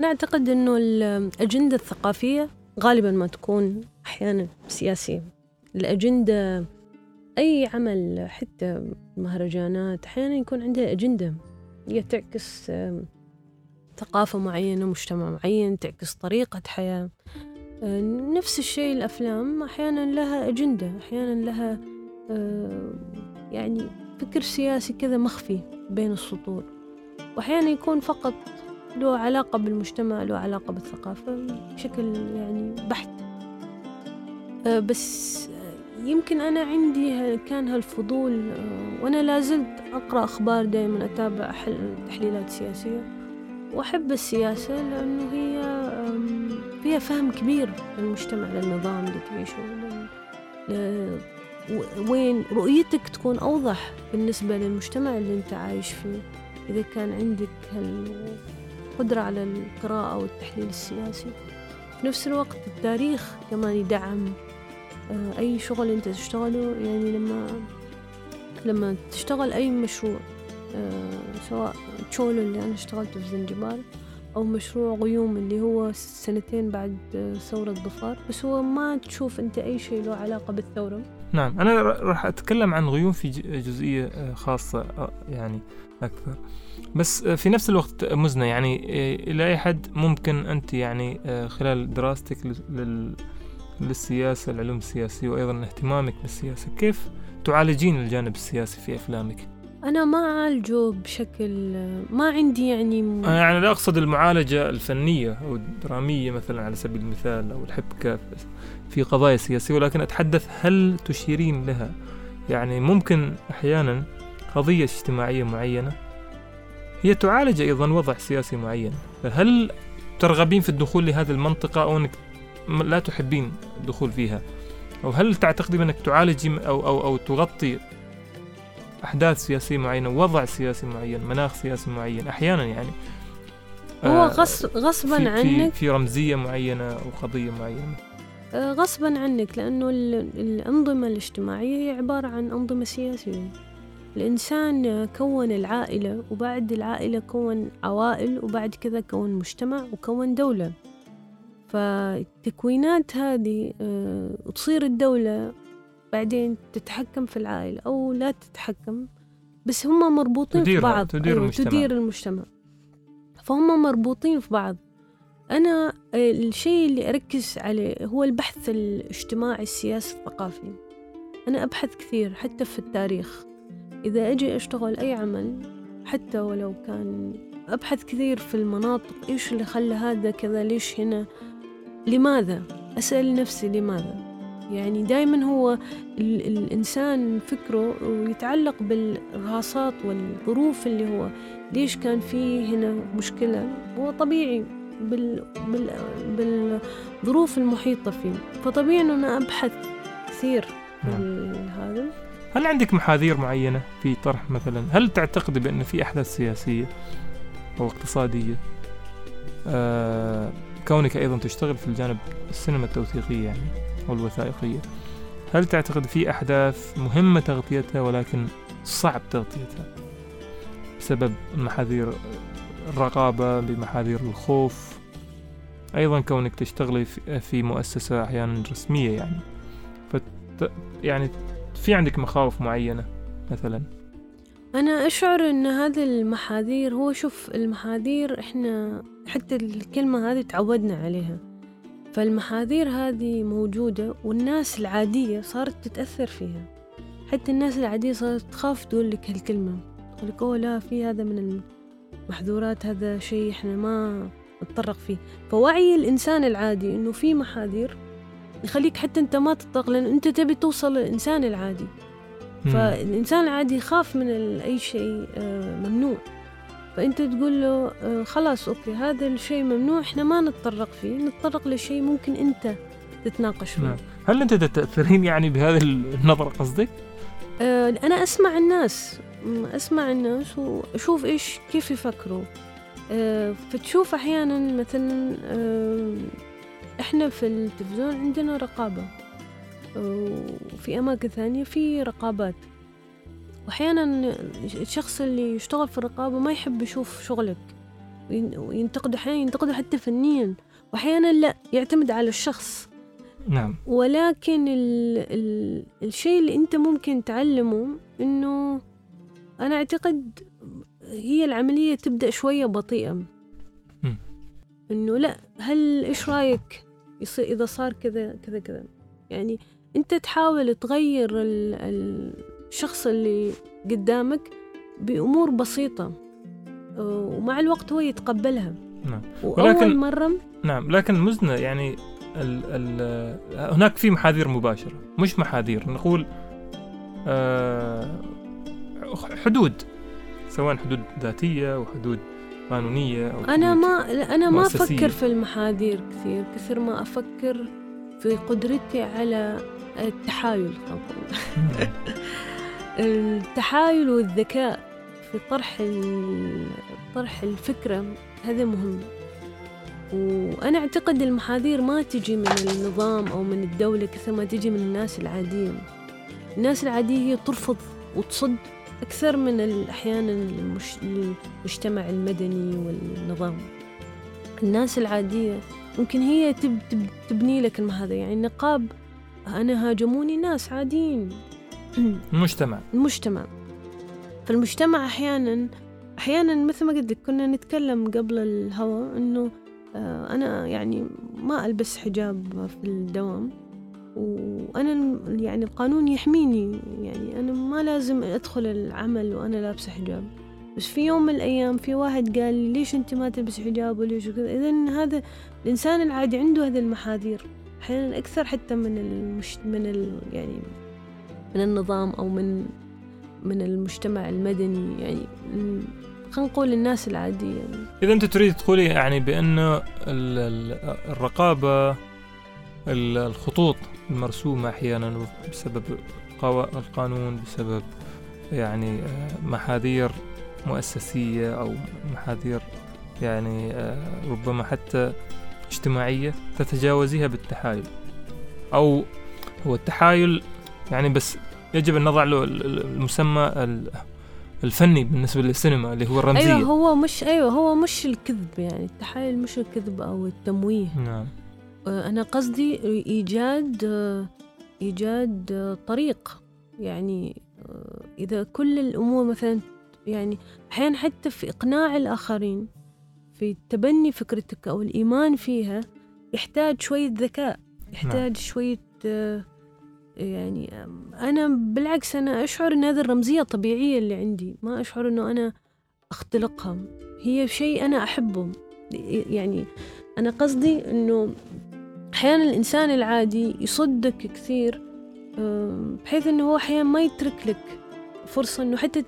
نعتقد أنه الأجندة الثقافية غالبا ما تكون أحيانا سياسية. الأجندة أي عمل حتى مهرجانات أحيانا يكون عندها أجندة. هي تعكس ثقافة معينة مجتمع معين تعكس طريقة حياة. نفس الشيء الأفلام أحيانا لها أجندة أحيانا لها يعني فكر سياسي كذا مخفي بين السطور. وأحيانا يكون فقط له علاقة بالمجتمع له علاقة بالثقافة بشكل يعني بحت. أه، بس يمكن أنا عندي كان هالفضول أه، وأنا لازلت أقرأ أخبار دائما أتابع تحليلات سياسية. وأحب السياسة لأنه هي فيها فهم كبير للمجتمع للنظام اللي تعيشه وين رؤيتك تكون أوضح بالنسبة للمجتمع اللي أنت عايش فيه. إذا كان عندك قدرة على القراءة والتحليل السياسي. في نفس الوقت التاريخ كمان يدعم آه، أي شغل أنت تشتغله يعني لما لما تشتغل أي مشروع آه، سواء تشولو اللي أنا اشتغلته في زنجبار أو مشروع غيوم اللي هو سنتين بعد ثورة ظفار. بس هو ما تشوف أنت أي شيء له علاقة بالثورة. نعم أنا راح أتكلم عن غيوم في جزئية آه، خاصة يعني أكثر. بس في نفس الوقت مزنة يعني إلى أي حد ممكن أنت يعني خلال دراستك للسياسة العلوم السياسية وأيضا اهتمامك بالسياسة كيف تعالجين الجانب السياسي في أفلامك؟ أنا ما أعالجه بشكل ما عندي يعني م... أنا يعني لا أقصد المعالجة الفنية أو الدرامية مثلا على سبيل المثال أو الحبكة في قضايا سياسية ولكن أتحدث هل تشيرين لها يعني ممكن أحيانا قضية اجتماعية معينة هي تعالج أيضا وضع سياسي معين هل ترغبين في الدخول لهذه المنطقة أو أنك لا تحبين الدخول فيها. أو هل تعتقدين أنك تعالجي أو, أو, أو تغطي أحداث سياسية معينة وضع سياسي معين مناخ سياسي معين؟ أحيانا يعني. هو آه، غصبا في عنك. في رمزية معينة أو قضية معينة. آه، غصبا عنك لأنه الأنظمة الاجتماعية هي عبارة عن أنظمة سياسية. الإنسان كون العائلة وبعد العائلة كون عوائل وبعد كذا كون مجتمع وكون دولة. فالتكوينات هذه آه، تصير الدولة بعدين تتحكم في العائلة أو لا تتحكم بس هم مربوطين في بعض. تدير أيوة المجتمع. تدير المجتمع. فهم مربوطين في بعض. أنا آه، الشيء اللي أركز عليه هو البحث الاجتماعي السياسي الثقافي. أنا أبحث كثير حتى في التاريخ. إذا أجي أشتغل أي عمل حتى ولو كان أبحث كثير في المناطق إيش اللي خلى هذا كذا ليش هنا؟ لماذا؟ أسأل نفسي لماذا؟ يعني دائما هو ال الإنسان فكره يتعلق بالإرهاصات والظروف اللي هو ليش كان في هنا مشكلة؟ هو طبيعي بال بال بالظروف المحيطة فيه. فطبيعي أنه أنا أبحث كثير نعم. هذا. هل عندك محاذير معينة في طرح مثلا؟ هل تعتقد بأن في أحداث سياسية أو اقتصادية؟ آه كونك أيضا تشتغل في الجانب السينما التوثيقية يعني أو الوثائقية هل تعتقد في أحداث مهمة تغطيتها ولكن صعب تغطيتها بسبب محاذير الرقابة بمحاذير الخوف؟ أيضا كونك تشتغلي في مؤسسة أحيانا رسمية يعني فت يعني في عندك مخاوف معينة مثلا؟ أنا أشعر أن هذه المحاذير هو شوف المحاذير إحنا حتى الكلمة هذه تعودنا عليها. فالمحاذير هذه موجودة والناس العادية صارت تتأثر فيها. حتى الناس العادية صارت تخاف تقول لك هالكلمة. تقول لك أوه لا في هذا من المحظورات هذا شيء إحنا ما نتطرق فيه. فوعي الإنسان العادي إنه في محاذير يخليك حتى أنت ما تطرق لأن أنت تبي توصل للإنسان العادي. فالإنسان العادي يخاف من أي شيء آه، ممنوع. فأنت تقول له آه، خلاص أوكي هذا الشيء ممنوع إحنا ما نتطرق فيه نتطرق لشيء ممكن أنت تتناقش فيه نعم. هل أنت تتأثرين يعني بهذه النظرة قصدك؟ آه، أنا أسمع الناس أسمع الناس وأشوف إيش كيف يفكروا فتشوف أحيانا مثلا إحنا في التلفزيون عندنا رقابة وفي أماكن ثانية في رقابات وأحيانا الشخص اللي يشتغل في الرقابة ما يحب يشوف شغلك وينتقده أحيانا ينتقده حتى فنيا وأحيانا لا يعتمد على الشخص. نعم. ولكن ال ال الشيء اللي أنت ممكن تعلمه إنه أنا أعتقد هي العملية تبدأ شوية بطيئة. إنه لا هل إيش رأيك يصير إذا صار كذا كذا كذا؟ يعني أنت تحاول تغير الشخص اللي قدامك بأمور بسيطة ومع الوقت هو يتقبلها. نعم. ولكن مرة نعم لكن مزنة يعني ال ال هناك في محاذير مباشرة مش محاذير. نقول آه حدود سواء حدود ذاتية وحدود قانونية أو أنا ما أنا ما أفكر في المحاذير كثير. كثير ما أفكر في قدرتي على التحايل [LAUGHS] التحايل والذكاء في طرح طرح الفكرة هذا مهم. وأنا أعتقد المحاذير ما تجي من النظام أو من الدولة كثر ما تجي من الناس العادية الناس العادية هي ترفض وتصد أكثر من أحيانا المجتمع المدني والنظام. الناس العادية ممكن هي تب تب تبني لك هذا يعني النقاب أنا هاجموني ناس عاديين. [CLEARS THROAT] المجتمع. المجتمع. فالمجتمع أحيانا أحيانا مثل ما قلت كنا نتكلم قبل الهوا إنه آه، أنا يعني ما ألبس حجاب في الدوام وأنا يعني القانون يحميني يعني أنا ما لازم أدخل العمل وأنا لابسة حجاب. بس في يوم من الأيام في واحد قال لي ليش أنت ما تلبس حجاب وليش كذا إذا هذا الإنسان العادي عنده هذه المحاذير. أحيانا أكثر حتى من المش من ال يعني من النظام أو من من المجتمع المدني يعني خلينا نقول الناس العادية يعني. إذا أنت تريد تقولي يعني بأنه الرقابة الخطوط المرسومة أحيانا بسبب القانون بسبب يعني آه، محاذير مؤسسية أو محاذير يعني آه، ربما حتى اجتماعية تتجاوزيها بالتحايل أو هو التحايل يعني بس يجب أن نضع له المسمى الفني بالنسبة للسينما اللي هو الرمزية أيوة هو مش أيوة هو مش الكذب يعني. التحايل مش الكذب أو التمويه. نعم. آه، أنا قصدي إيجاد إيجاد طريق. يعني آه، إذا كل الأمور مثلا يعني أحيانا حتى في إقناع الآخرين في تبني فكرتك أو الإيمان فيها يحتاج شوية ذكاء يحتاج نعم. شوية آه، يعني أنا بالعكس أنا أشعر أن هذه الرمزية طبيعية اللي عندي ما أشعر أنه أنا أختلقها هي شيء أنا أحبه. يعني أنا قصدي أنه أحيانا الإنسان العادي يصدق كثير بحيث إنه هو أحيانا ما يترك لك فرصة إنه حتى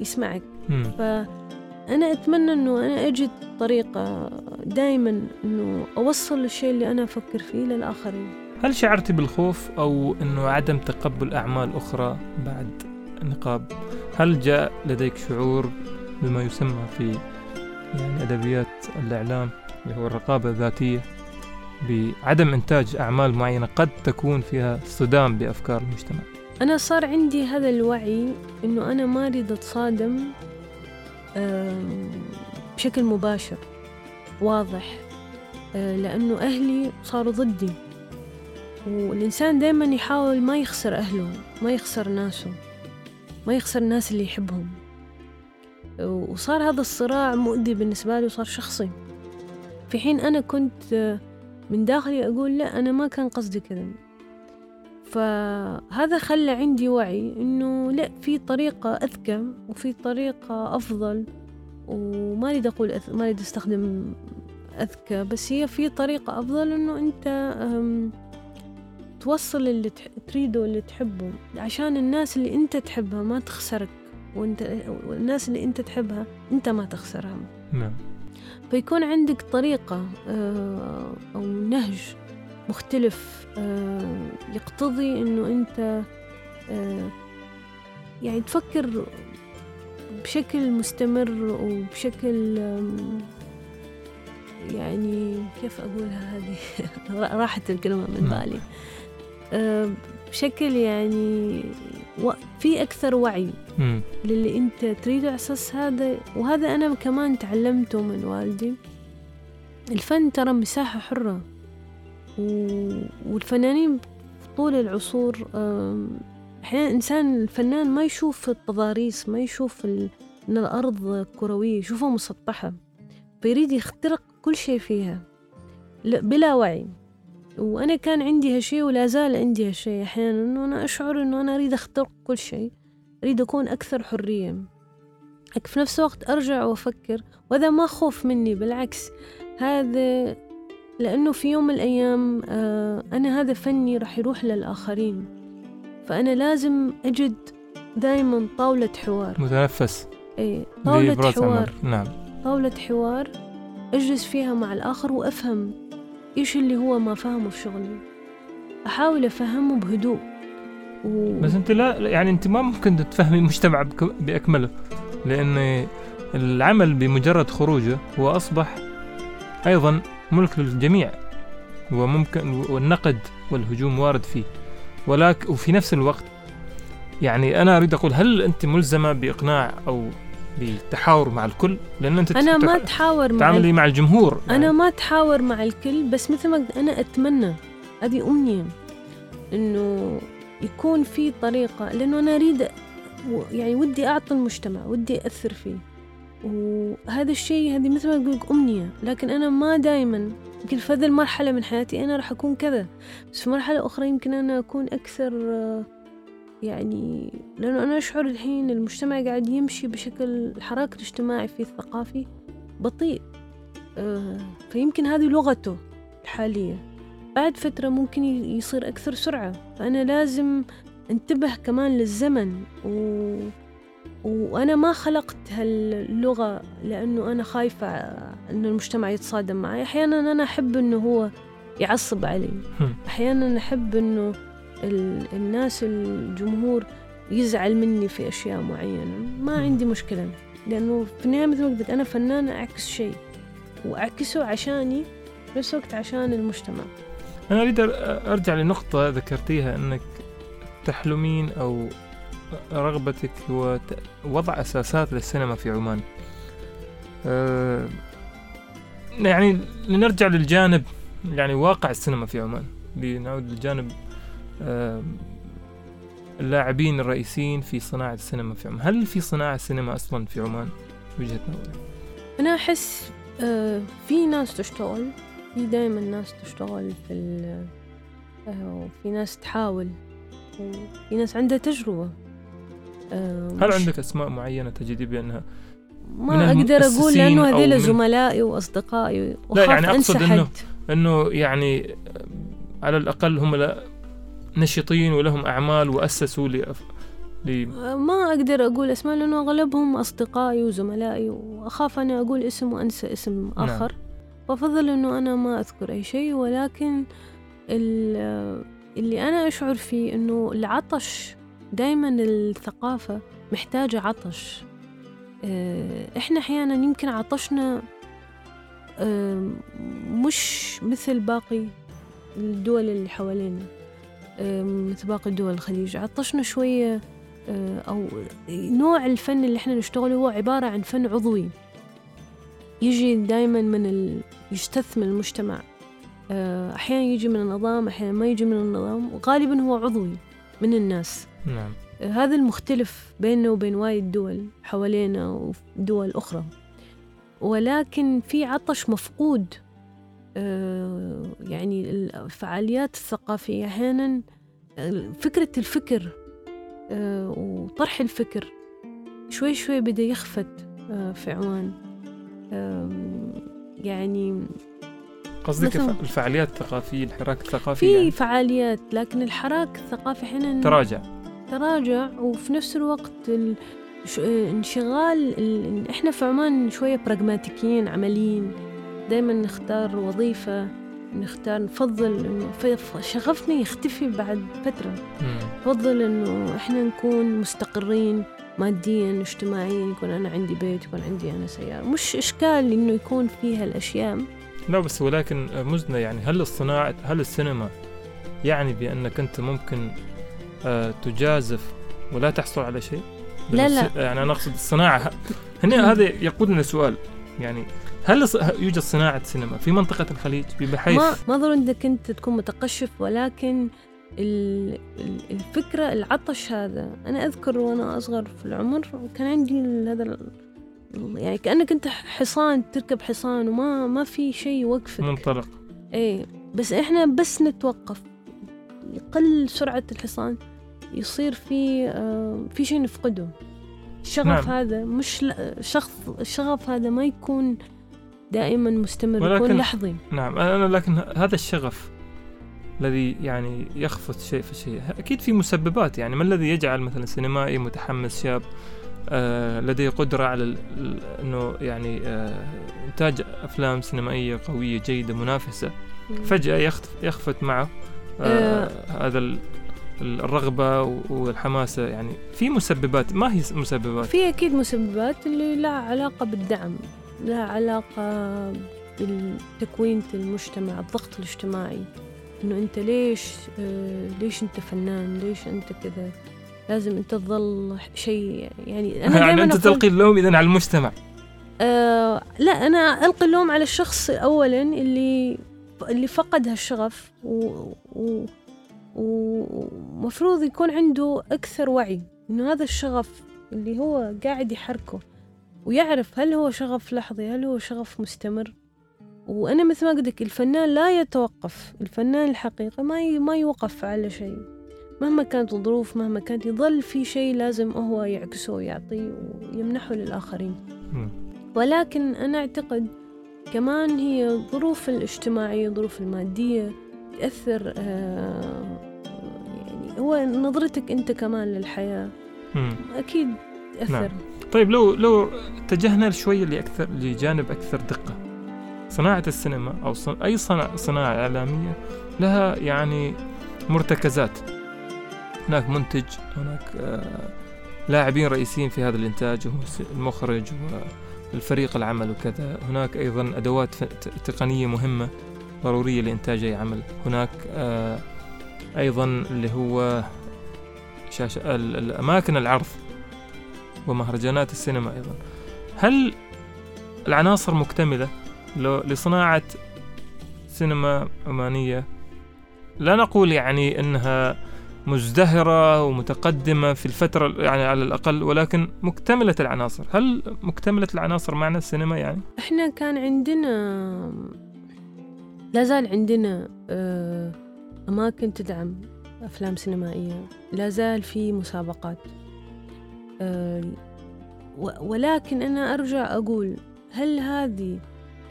يسمعك. مم. فأنا أتمنى إنه أنا أجد طريقة دائما إنه أوصل الشيء اللي أنا أفكر فيه للآخرين. هل شعرت بالخوف أو أنه عدم تقبل أعمال أخرى بعد النقاب؟ هل جاء لديك شعور بما يسمى في يعني أدبيات الإعلام اللي هو الرقابة الذاتية بعدم إنتاج أعمال معينة قد تكون فيها صدام بأفكار المجتمع؟ أنا صار عندي هذا الوعي إنه أنا ما أريد أتصادم بشكل مباشر واضح آه، لأنه أهلي صاروا ضدي. والإنسان دائما يحاول ما يخسر أهله ما يخسر ناسه ما يخسر الناس اللي يحبهم. وصار هذا الصراع مؤذي بالنسبة لي وصار شخصي. في حين أنا كنت من داخلي أقول لا أنا ما كان قصدي كذا. فهذا خلى عندي وعي إنه لا في طريقة أذكى وفي طريقة أفضل. وما أريد أقول أث... ما أريد أستخدم أذكى بس هي في طريقة أفضل إنه أنت. توصل اللي. تريده اللي تحبه عشان الناس اللي أنت تحبها ما تخسرك وأنت والناس اللي أنت تحبها أنت ما تخسرها نعم فيكون عندك طريقة آه، أو نهج مختلف آه، يقتضي إنه أنت آه، يعني تفكر بشكل مستمر وبشكل يعني كيف أقولها هذه [LAUGHS] راحت الكلمة من نعم. بالي بشكل يعني في أكثر وعي. للي أنت تريده على أساس هذا. وهذا أنا كمان تعلمته من والدي. الفن ترى مساحة حرة. والفنانين طول العصور أحيانا الإنسان الفنان ما يشوف التضاريس ما يشوف ال... إن الأرض كروية يشوفها مسطحة. فيريد يخترق كل شيء فيها. لا- بلا وعي. وأنا كان عندي هالشيء ولا زال عندي هالشيء أحيانا إنه أنا أشعر إنه أنا أريد أخترق كل شيء أريد أكون أكثر حرية. لكن في نفس الوقت أرجع وأفكر وهذا ما خوف مني بالعكس. هذا لأنه في يوم من الأيام آه، أنا هذا فني راح يروح للآخرين. فأنا لازم أجد دائما طاولة حوار. متنفس. إيه طاولة حوار. نعم. طاولة حوار أجلس فيها مع الآخر وأفهم إيش اللي هو ما فهمه في شغلي؟ أحاول أفهمه بهدوء و... بس أنت لا يعني أنت ما ممكن تفهمي المجتمع بأكمله لأن العمل بمجرد خروجه هو أصبح أيضا ملك للجميع وممكن والنقد والهجوم وارد فيه. ولكن وفي نفس الوقت يعني أنا أريد أقول هل أنت ملزمة بإقناع أو بالتحاور مع الكل لأن أنت أنا ما أتحاور مع تعاملي مع الجمهور. أنا ما أتحاور مع الكل بس مثل ما قلت أنا أتمنى. هذه أمنية. إنه يكون في طريقة لأنه أنا أريد و- يعني ودي أعطي المجتمع ودي أثر فيه. وهذا الشيء هذه مثل ما تقول أمنية. لكن أنا ما دائما يمكن في هذه المرحلة من حياتي أنا راح أكون كذا. بس في مرحلة أخرى يمكن أنا أكون أكثر آه، يعني لأنه أنا أشعر الحين المجتمع قاعد يمشي بشكل الحراك الاجتماعي فيه الثقافي بطيء آه، فيمكن هذه لغته الحالية بعد فترة ممكن يصير أكثر سرعة فأنا لازم انتبه كمان للزمن و... وأنا ما خلقت هاللغة لأنه أنا خايفة أن المجتمع يتصادم معي أحيانا أنا أحب أنه هو يعصب علي. أحيانا أحب أنه. الناس الجمهور يزعل مني في أشياء معينة. ما. عندي مشكلة لأنه في النهاية مثل ما قلت أنا فنانة أعكس شيء وأعكسه عشاني نفس الوقت عشان المجتمع. أنا أريد أر- أرجع لنقطة ذكرتيها أنك تحلمين أو رغبتك هو وضع أساسات للسينما في عمان. أه يعني لنرجع للجانب يعني واقع السينما في عمان. لنعود للجانب اللاعبين الرئيسيين في صناعة السينما في عمان. هل في صناعة سينما أصلا في عمان؟ وجهة نظرك. أنا أحس آه، في ناس تشتغل في دائما ناس تشتغل في ال- آه، وفي ناس تحاول وفي ناس عندها تجربة. آه، هل عندك أسماء معينة تجدي بأنها ما أقدر أقول لأنه هذول زملائي وأصدقائي لا يعني أقصد انه إنه يعني على الأقل هم نشطين ولهم أعمال وأسسوا لأف... لي ما أقدر أقول اسماء لأنه أغلبهم أصدقائي وزملائي وأخاف أنا أقول اسم وأنسى اسم نعم. آخر نعم. فافضل أنه أنا ما أذكر أي شيء ولكن اللي أنا أشعر فيه أنه العطش دائما الثقافة محتاجة عطش آه، إحنا أحيانا يمكن عطشنا آه، مش مثل باقي الدول اللي حوالينا مثل باقي دول الخليج. عطشنا شوية أو نوع الفن اللي إحنا نشتغله هو عبارة عن فن عضوي. يجي دايما من ال... يجتث من المجتمع. أحيانا يجي من النظام أحيانا ما يجي من النظام. وغالبا هو عضوي من الناس. نعم. هذا المختلف بيننا وبين وايد دول حوالينا ودول أخرى. ولكن في عطش مفقود يعني الفعاليات الثقافية أحيانا فكرة الفكر آه، وطرح الفكر شوي شوي بدأ يخفت آه، في عمان. يعني قصدك الفعاليات الثقافية الحراك الثقافي في يعني؟ فعاليات لكن الحراك الثقافي أحيانا تراجع. تراجع وفي نفس الوقت انشغال إحنا في عمان شوية براغماتيكيين عمليين. دايما نختار وظيفة نختار نفضل إنه شغفنا يختفي بعد فترة. نفضل إنه إحنا نكون مستقرين ماديا اجتماعيا يكون أنا عندي بيت يكون عندي أنا سيارة. مش إشكال إنه يكون فيها الاشياء لا بس ولكن مزنة يعني هل الصناعة هل السينما يعني بأنك أنت ممكن آه، تجازف ولا تحصل على شيء؟ لا لا. يعني أنا أقصد الصناعة. [LAUGHS] هنا هذا يقودنا لسؤال يعني هل يوجد صناعة سينما في منطقة الخليج بحيث ما ما ضروري إنك أنت تكون متقشف ولكن الفكرة العطش هذا أنا أذكر وأنا أصغر في العمر كان عندي هذا يعني كأنك أنت حصان تركب حصان وما ما في شيء يوقفك. منطلق. إيه بس إحنا بس نتوقف. يقل سرعة الحصان يصير في آه، في شيء نفقده. الشغف نعم. هذا مش شخص الشغف هذا ما يكون دائما مستمر ولكن يكون لحظي نعم أنا لكن هذا الشغف الذي يعني يخفت شيء في شيء أكيد في مسببات يعني ما الذي يجعل مثلا سينمائي متحمس شاب آه لديه قدرة على أنه يعني آه إنتاج أفلام سينمائية قوية جيدة منافسة فجأة يخفت معه آه آه. هذا الرغبة والحماسة يعني في مسببات ما هي مسببات؟ في أكيد مسببات اللي لها علاقة بالدعم. لها علاقة بالتكوين المجتمع الضغط الاجتماعي. إنه أنت ليش آه ليش أنت فنان؟ ليش أنت كذا؟ لازم أنت تظل شيء يعني أنا يعني أنت تلقي اللوم إذا على المجتمع. آه لا أنا ألقي اللوم على الشخص أولا اللي اللي فقد هالشغف و, و ومفروض يكون عنده أكثر وعي. إنه هذا الشغف اللي هو قاعد يحركه. ويعرف هل هو شغف لحظي هل هو شغف مستمر. وأنا مثل ما قلت الفنان لا يتوقف الفنان الحقيقي ما ما يوقف على شيء. مهما كانت الظروف مهما كانت يظل في شيء لازم هو يعكسه ويعطيه ويمنحه للآخرين. ولكن أنا أعتقد كمان هي الظروف الاجتماعية الظروف المادية تأثر آه، يعني هو نظرتك أنت كمان للحياة. أكيد تأثر. نعم. طيب لو لو اتجهنا شوية لأكثر لجانب أكثر دقة. صناعة السينما أو صن... أي صناعة, صناعة إعلامية لها يعني مرتكزات. هناك منتج هناك آه لاعبين رئيسيين في هذا الإنتاج المخرج والفريق العمل وكذا. هناك أيضا أدوات تقنية مهمة ضرورية لإنتاج أي عمل. هناك آه أيضا اللي هو شاشة الأماكن العرض. ومهرجانات السينما أيضا. هل العناصر مكتملة لصناعة سينما عمانية؟ لا نقول يعني أنها مزدهرة ومتقدمة في الفترة يعني على الأقل ولكن مكتملة العناصر. هل مكتملة العناصر معنى السينما يعني؟ إحنا كان عندنا لا زال عندنا آه، أماكن تدعم أفلام سينمائية. لا زال في مسابقات. ولكن أنا أرجع أقول هل هذه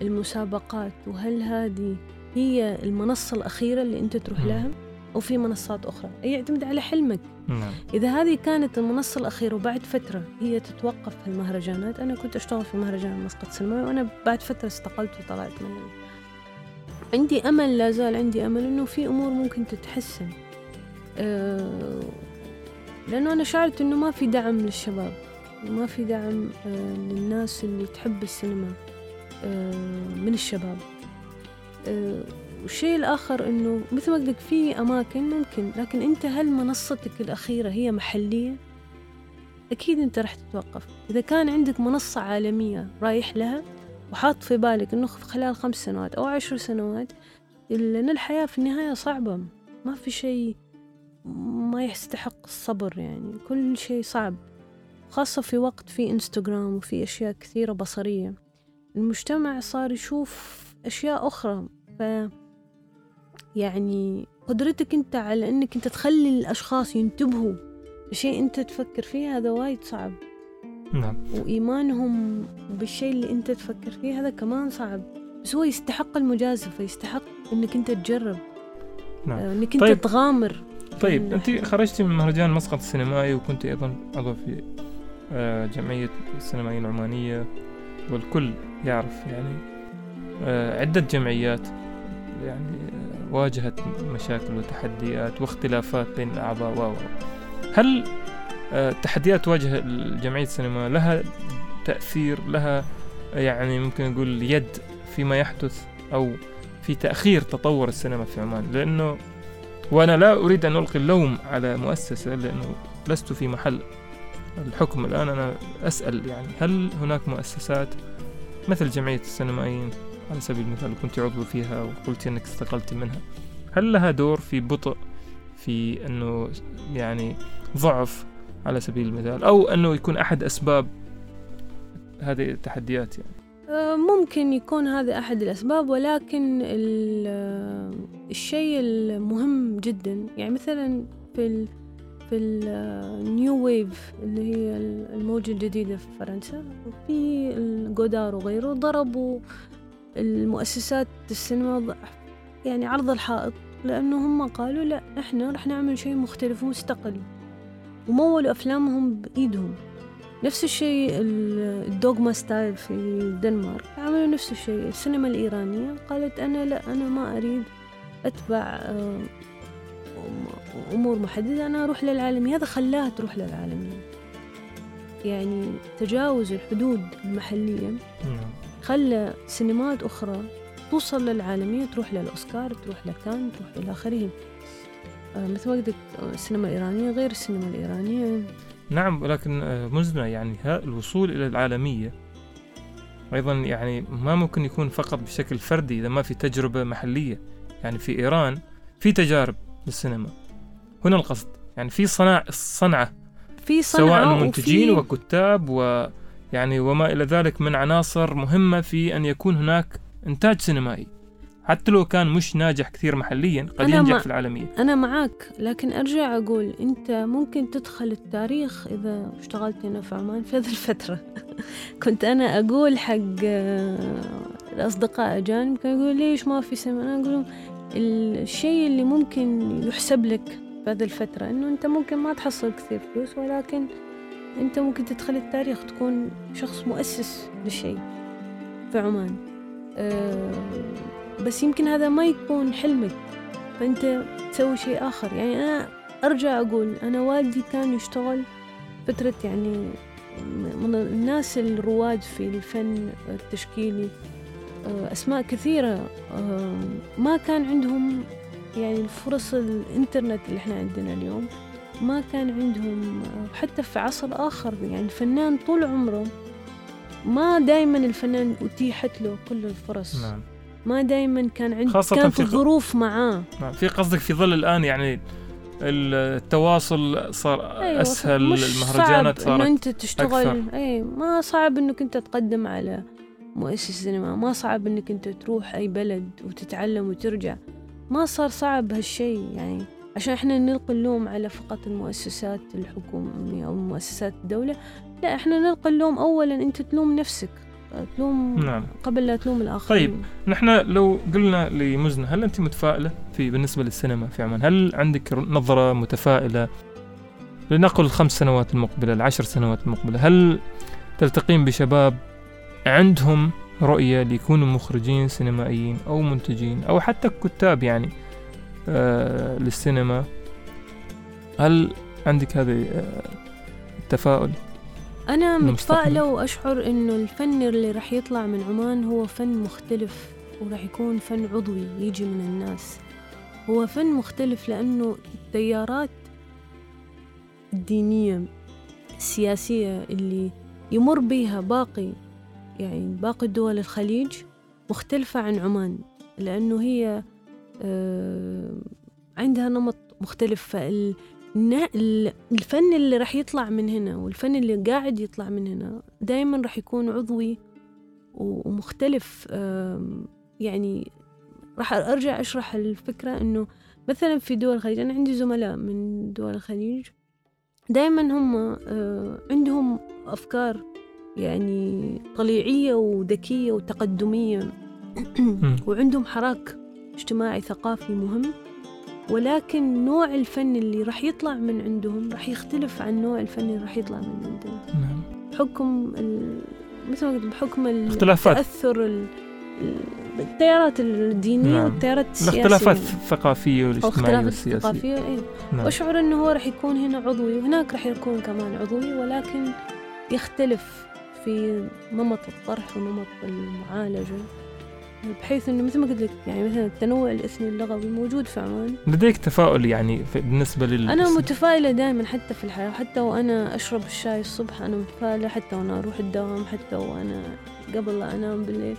المسابقات وهل هذه هي المنصة الأخيرة اللي أنت تروح لها؟ أو في منصات أخرى؟ يعتمد على حلمك. نعم. إذا هذه كانت المنصة الأخيرة وبعد فترة هي تتوقف في المهرجانات أنا كنت أشتغل في مهرجان مسقط سينمائي وأنا بعد فترة استقلت وطلعت من عندي أمل لا زال عندي أمل إنه في أمور ممكن تتحسن. أه لأنه أنا شعرت إنه ما في دعم للشباب ما في دعم أه للناس اللي تحب السينما أه من الشباب أه والشيء الآخر إنه مثل ما قلت في أماكن ممكن لكن أنت هل منصتك الأخيرة هي محلية؟ أكيد أنت راح تتوقف إذا كان عندك منصة عالمية رايح لها وحاط في بالك إنه خلال خمس سنوات أو عشر سنوات لأن الحياة في النهاية صعبة ما في شيء ما يستحق الصبر يعني. كل شيء صعب خاصة في وقت في انستغرام وفي أشياء كثيرة بصرية. المجتمع صار يشوف أشياء أخرى ف يعني قدرتك أنت على أنك أنت تخلي الأشخاص ينتبهوا لشيء أنت تفكر فيه هذا وايد صعب. نعم. وإيمانهم بالشيء اللي أنت تفكر فيه هذا كمان صعب. بس هو يستحق المجازفة يستحق أنك أنت تجرب. نعم. آه، أنك أنت طيب. تغامر. طيب أنت خرجتي من مهرجان مسقط السينمائي وكنت أيضا عضو في آه، جمعية السينمائيين العمانية والكل يعرف يعني آه، عدة جمعيات يعني واجهت مشاكل وتحديات واختلافات بين الأعضاء و هل آه، تحديات تواجه جمعية السينما لها تأثير لها يعني ممكن نقول يد فيما يحدث أو في تأخير تطور السينما في عمان؟ لأنه وأنا لا أريد أن ألقي اللوم على مؤسسة لأنه لست في محل الحكم الآن. أنا أسأل يعني هل هناك مؤسسات مثل جمعية السينمائيين على سبيل المثال كنت عضو فيها وقلت أنك استقلت منها هل لها دور في بطء في أنه يعني ضعف على سبيل المثال أو أنه يكون أحد أسباب هذه التحديات يعني؟ ممكن يكون هذا أحد الأسباب ولكن الشيء المهم جدا. يعني مثلا في ال في النيو ويف اللي هي الموجة الجديدة في فرنسا وفي الجودار وغيره ضربوا المؤسسات السينما يعني عرض الحائط لأنه هم قالوا لا إحنا رح نعمل شيء مختلف ومستقل ومولوا أفلامهم بإيدهم. نفس الشيء الدوغما ستايل في الدنمارك عملوا نفس الشيء. السينما الإيرانية قالت أنا لا أنا ما أريد أتبع آه، أمور محددة. أنا أروح للعالمية هذا خلاها تروح للعالمية يعني تجاوز الحدود المحلية. نعم. خلى سينمات أخرى توصل للعالمية تروح للأوسكار تروح لكان تروح إلى آخره. آه مثل ما قلت السينما الإيرانية غير السينما الإيرانية. نعم ولكن آه، مزنة يعني الوصول إلى العالمية. أيضا يعني ما ممكن يكون فقط بشكل فردي إذا ما في تجربة محلية. يعني في إيران في تجارب للسينما هنا القصد. يعني في صناع صنعة. في صنعة سواء منتجين وفي... وكتاب و يعني وما إلى ذلك من عناصر مهمة في أن يكون هناك إنتاج سينمائي. حتى لو كان مش ناجح كثير محليا قد ينجح. في العالمية. أنا معك لكن أرجع أقول أنت ممكن تدخل التاريخ إذا اشتغلت هنا في عمان في هذه الفترة. [LAUGHS] كنت أنا أقول حق الأصدقاء أجانب كانوا يقولوا ليش ما في سينما أنا أقول الشيء اللي ممكن يحسب لك في هذه الفترة إنه أنت ممكن ما تحصل كثير فلوس ولكن أنت ممكن تدخل التاريخ تكون شخص مؤسس لشيء في عمان. أه بس يمكن هذا ما يكون حلمك فأنت تسوي شيء آخر. يعني أنا أرجع أقول أنا والدي كان يشتغل فترة يعني من الناس الرواد في الفن التشكيلي. آه، أسماء كثيرة. آه، ما كان عندهم يعني الفرص الإنترنت اللي إحنا عندنا اليوم. ما كان عندهم حتى في عصر آخر يعني الفنان طول عمره ما دائما الفنان أتيحت له كل الفرص. نعم. ما دائما كان عنده خاصة كان في الظروف معاه. نعم. في قصدك في ظل الآن يعني التواصل صار أيوة أسهل المهرجانات صارت انه أنت تشتغل. أكثر. أي ما صعب إنك أنت تقدم على مؤسس سينما ما صعب إنك أنت تروح أي بلد وتتعلم وترجع. ما صار صعب هالشيء يعني. عشان إحنا نلقي اللوم على فقط المؤسسات الحكومية أو مؤسسات الدولة لا إحنا نلقي اللوم أولا أنت تلوم نفسك. تلوم نعم. قبل لا تلوم الآخرين. طيب نحن لو قلنا لمزنة هل أنت متفائلة في بالنسبة للسينما في عمان؟ هل عندك نظرة متفائلة؟ لنقل الخمس سنوات المقبلة العشر سنوات المقبلة هل تلتقين بشباب عندهم رؤية ليكونوا مخرجين سينمائيين أو منتجين أو حتى كتاب يعني آه للسينما؟ هل عندك هذا آه التفاؤل؟ أنا. متفائلة وأشعر إنه الفن اللي راح يطلع من عمان هو فن مختلف وراح يكون فن عضوي يجي من الناس هو فن مختلف لأنه التيارات الدينية السياسية اللي يمر بها باقي يعني باقي دول الخليج مختلفة عن عمان لأنه هي آه، عندها نمط مختلف فال الفن اللي راح يطلع من هنا والفن اللي قاعد يطلع من هنا دائما راح يكون عضوي ومختلف يعني راح أرجع أشرح الفكرة إنه مثلا في دول الخليج أنا عندي زملاء من دول الخليج دائما هم آه، عندهم أفكار يعني طليعية وذكية وتقدمية. وعندهم حراك اجتماعي ثقافي مهم. ولكن نوع الفن اللي راح يطلع من عندهم راح يختلف عن نوع الفن اللي راح يطلع من عندنا نعم بحكم ال... مثل ما قلت بحكم اختلافات. التأثر ال... ال- التيارات الدينية نعم. والتيارات السياسية الاختلافات الثقافية والاجتماعية والسياسية الثقافية إيه. نعم. وأشعر إنه هو راح يكون هنا عضوي وهناك راح يكون كمان عضوي ولكن يختلف في نمط الطرح ونمط المعالجة بحيث إنه مثل ما قلت لك يعني مثلا التنوع الإثني اللغوي موجود في عمان لديك تفاؤل يعني بالنسبة لل أنا متفائلة دائما حتى في الحياة حتى وأنا أشرب الشاي الصبح أنا متفائلة حتى وأنا أروح الدوام حتى وأنا قبل لا أنام بالليل.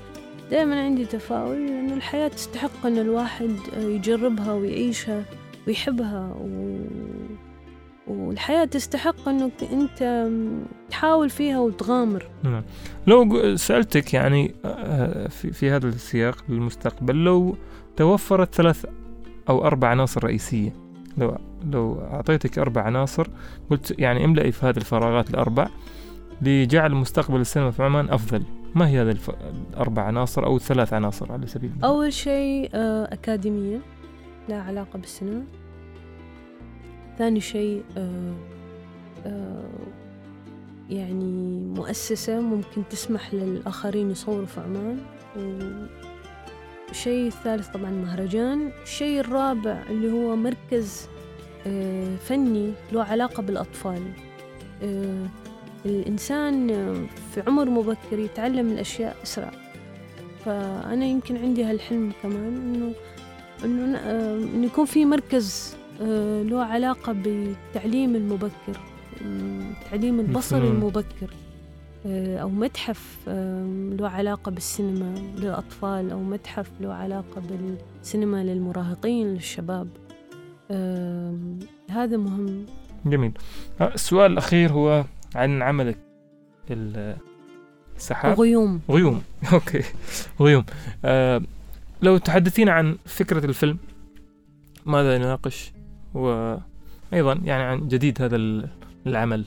دائما عندي تفاؤل لأنه الحياة تستحق أن الواحد يجربها ويعيشها ويحبها و... والحياة تستحق أنك أنت تحاول فيها وتغامر. نعم. لو سألتك يعني آه، في, في هذا السياق للمستقبل لو توفرت ثلاث أو أربع عناصر رئيسية لو لو أعطيتك أربع عناصر قلت يعني املئي في هذه الفراغات الأربع لجعل مستقبل السينما في عمان أفضل. ما هي هذه الف... الأربع عناصر أو الثلاث عناصر على سبيل المثال؟ أول شيء آه، أكاديمية لا علاقة بالسينما. ثاني شيء آه، آه، يعني مؤسسة ممكن تسمح للآخرين يصوروا في عمان. والشيء الثالث طبعا مهرجان. الشيء الرابع اللي هو مركز آه، فني له علاقة بالأطفال. الإنسان في عمر مبكر يتعلم الأشياء أسرع. فأنا يمكن عندي هالحلم كمان إنه إنه يكون في مركز له علاقة بالتعليم المبكر التعليم البصري. المبكر آه، أو متحف آه، له علاقة بالسينما للأطفال أو متحف له علاقة بالسينما للمراهقين للشباب. آه، هذا مهم. جميل. آه، السؤال الأخير هو عن عملك ال- السحاب غيوم. غيوم. [LAUGHS] أوكي. غيوم. آه لو تحدثين عن فكرة الفيلم ماذا يناقش؟ وأيضا يعني عن جديد هذا ال- العمل.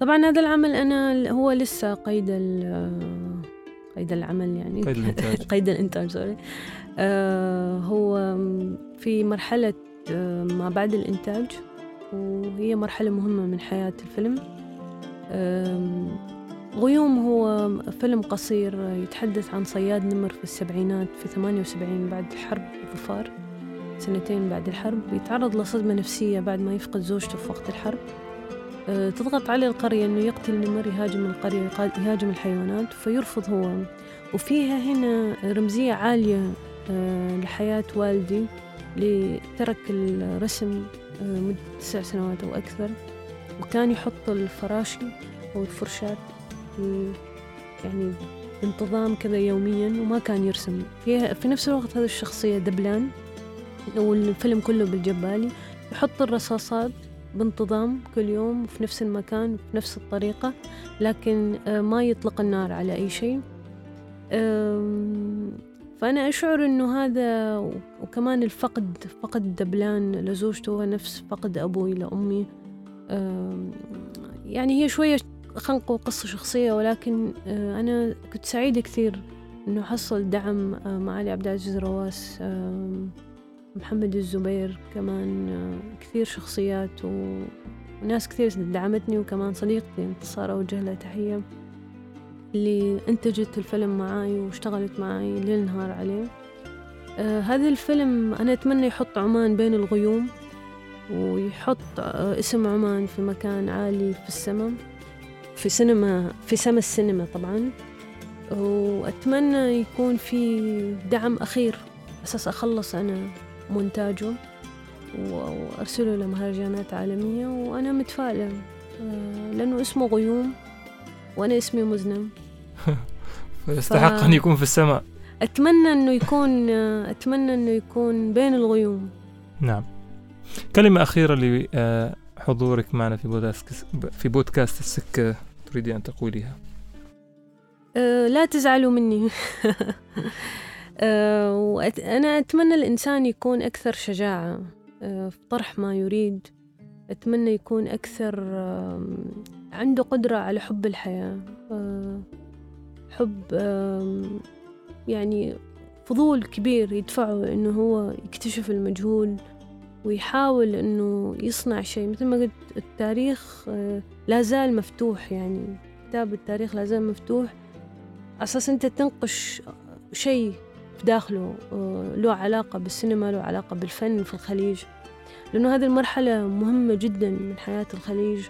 طبعا هذا العمل أنا هو لسه قيد قيد العمل يعني. قيد الإنتاج. [LAUGHS] قيد الإنتاج سوري آه هو في مرحلة آه ما بعد الإنتاج وهي مرحلة مهمة من حياة الفيلم. آم، غيوم هو فيلم قصير يتحدث عن صياد نمر في السبعينات في 78 بعد حرب ظفار سنتين بعد الحرب يتعرض لصدمة نفسية بعد ما يفقد زوجته في وقت الحرب. آه، تضغط عليه القرية إنه يقتل نمر يهاجم القرية يهاجم الحيوانات فيرفض هو. وفيها هنا رمزية عالية آه، لحياة والدي اللي ترك الرسم آه، مدة تسع سنوات أو أكثر. وكان يحط الفراشي أو الفرشاة يعني بانتظام كذا يوميا وما كان يرسم. في, في نفس الوقت هذه الشخصية دبلان. والفيلم كله بالجبالي يحط الرصاصات بانتظام كل يوم في نفس المكان وفي نفس الطريقة لكن آه، ما يطلق النار على أي شيء. فأنا أشعر إنه هذا وكمان الفقد فقد دبلان لزوجته هو نفس فقد أبوي لأمي. يعني هي شوية خنقة وقصة شخصية ولكن آه، أنا كنت سعيدة كثير إنه حصل دعم آه، معالي عبد العزيز رواس. محمد الزبير كمان آه، كثير شخصيات وناس كثير دعمتني وكمان صديقتي انتصار أوجه لها تحية اللي انتجت الفيلم معاي واشتغلت معاي ليل نهار عليه. آه هذا الفيلم أنا أتمنى يحط عمان بين الغيوم ويحط آه اسم عمان في مكان عالي في السماء في سينما في سما السينما طبعا. وأتمنى يكون في دعم أخير أساس أخلص أنا مونتاجه وأرسله لمهرجانات عالمية وأنا متفائلة. آه، لأنه اسمه غيوم وأنا اسمي مزنم. [LAUGHS] فيستحق ف... أن يكون في السماء. أتمنى أنه يكون أتمنى أنه يكون بين الغيوم. نعم. كلمة أخيرة لحضورك معنا في بودكاست في بودكاست السكة تريدي أن تقوليها. أه لا تزعلوا مني. [LAUGHS] أه وأنا أتمنى الإنسان يكون أكثر شجاعة أه في طرح ما يريد. أتمنى يكون أكثر عنده قدرة على حب الحياة أه، حب يعني فضول كبير يدفعه إنه هو يكتشف المجهول ويحاول إنه يصنع شيء. مثل ما قلت التاريخ أه، لا زال مفتوح يعني. كتاب التاريخ لا زال مفتوح. أساس أنت تنقش شيء في داخله أه، له علاقة بالسينما له علاقة بالفن في الخليج. لأنه هذه المرحلة مهمة جدا من حياة الخليج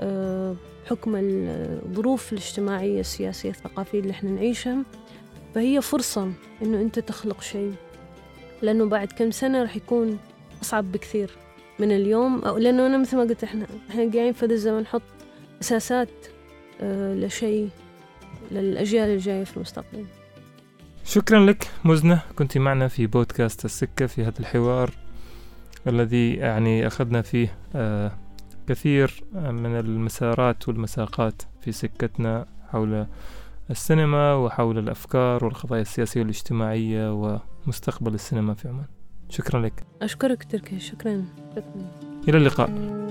بحكم الظروف الاجتماعية السياسية الثقافية اللي إحنا نعيشها. فهي فرصة إنه أنت تخلق شيء. لأنه بعد كم سنة راح يكون أصعب بكثير من اليوم. أو لأنه أنا مثل ما قلت إحنا إحنا قاعدين في هذا الزمن نحط أساسات آه لشيء للأجيال الجاية في المستقبل. شكرا لك مزنة. كنت معنا في بودكاست السكة في هذا الحوار الذي يعني أخذنا فيه آه كثير من المسارات والمساقات في سكتنا حول السينما وحول الأفكار والقضايا السياسية والاجتماعية ومستقبل السينما في عمان. شكرا لك. أشكرك تركي. شكرا, شكرا. إلى اللقاء.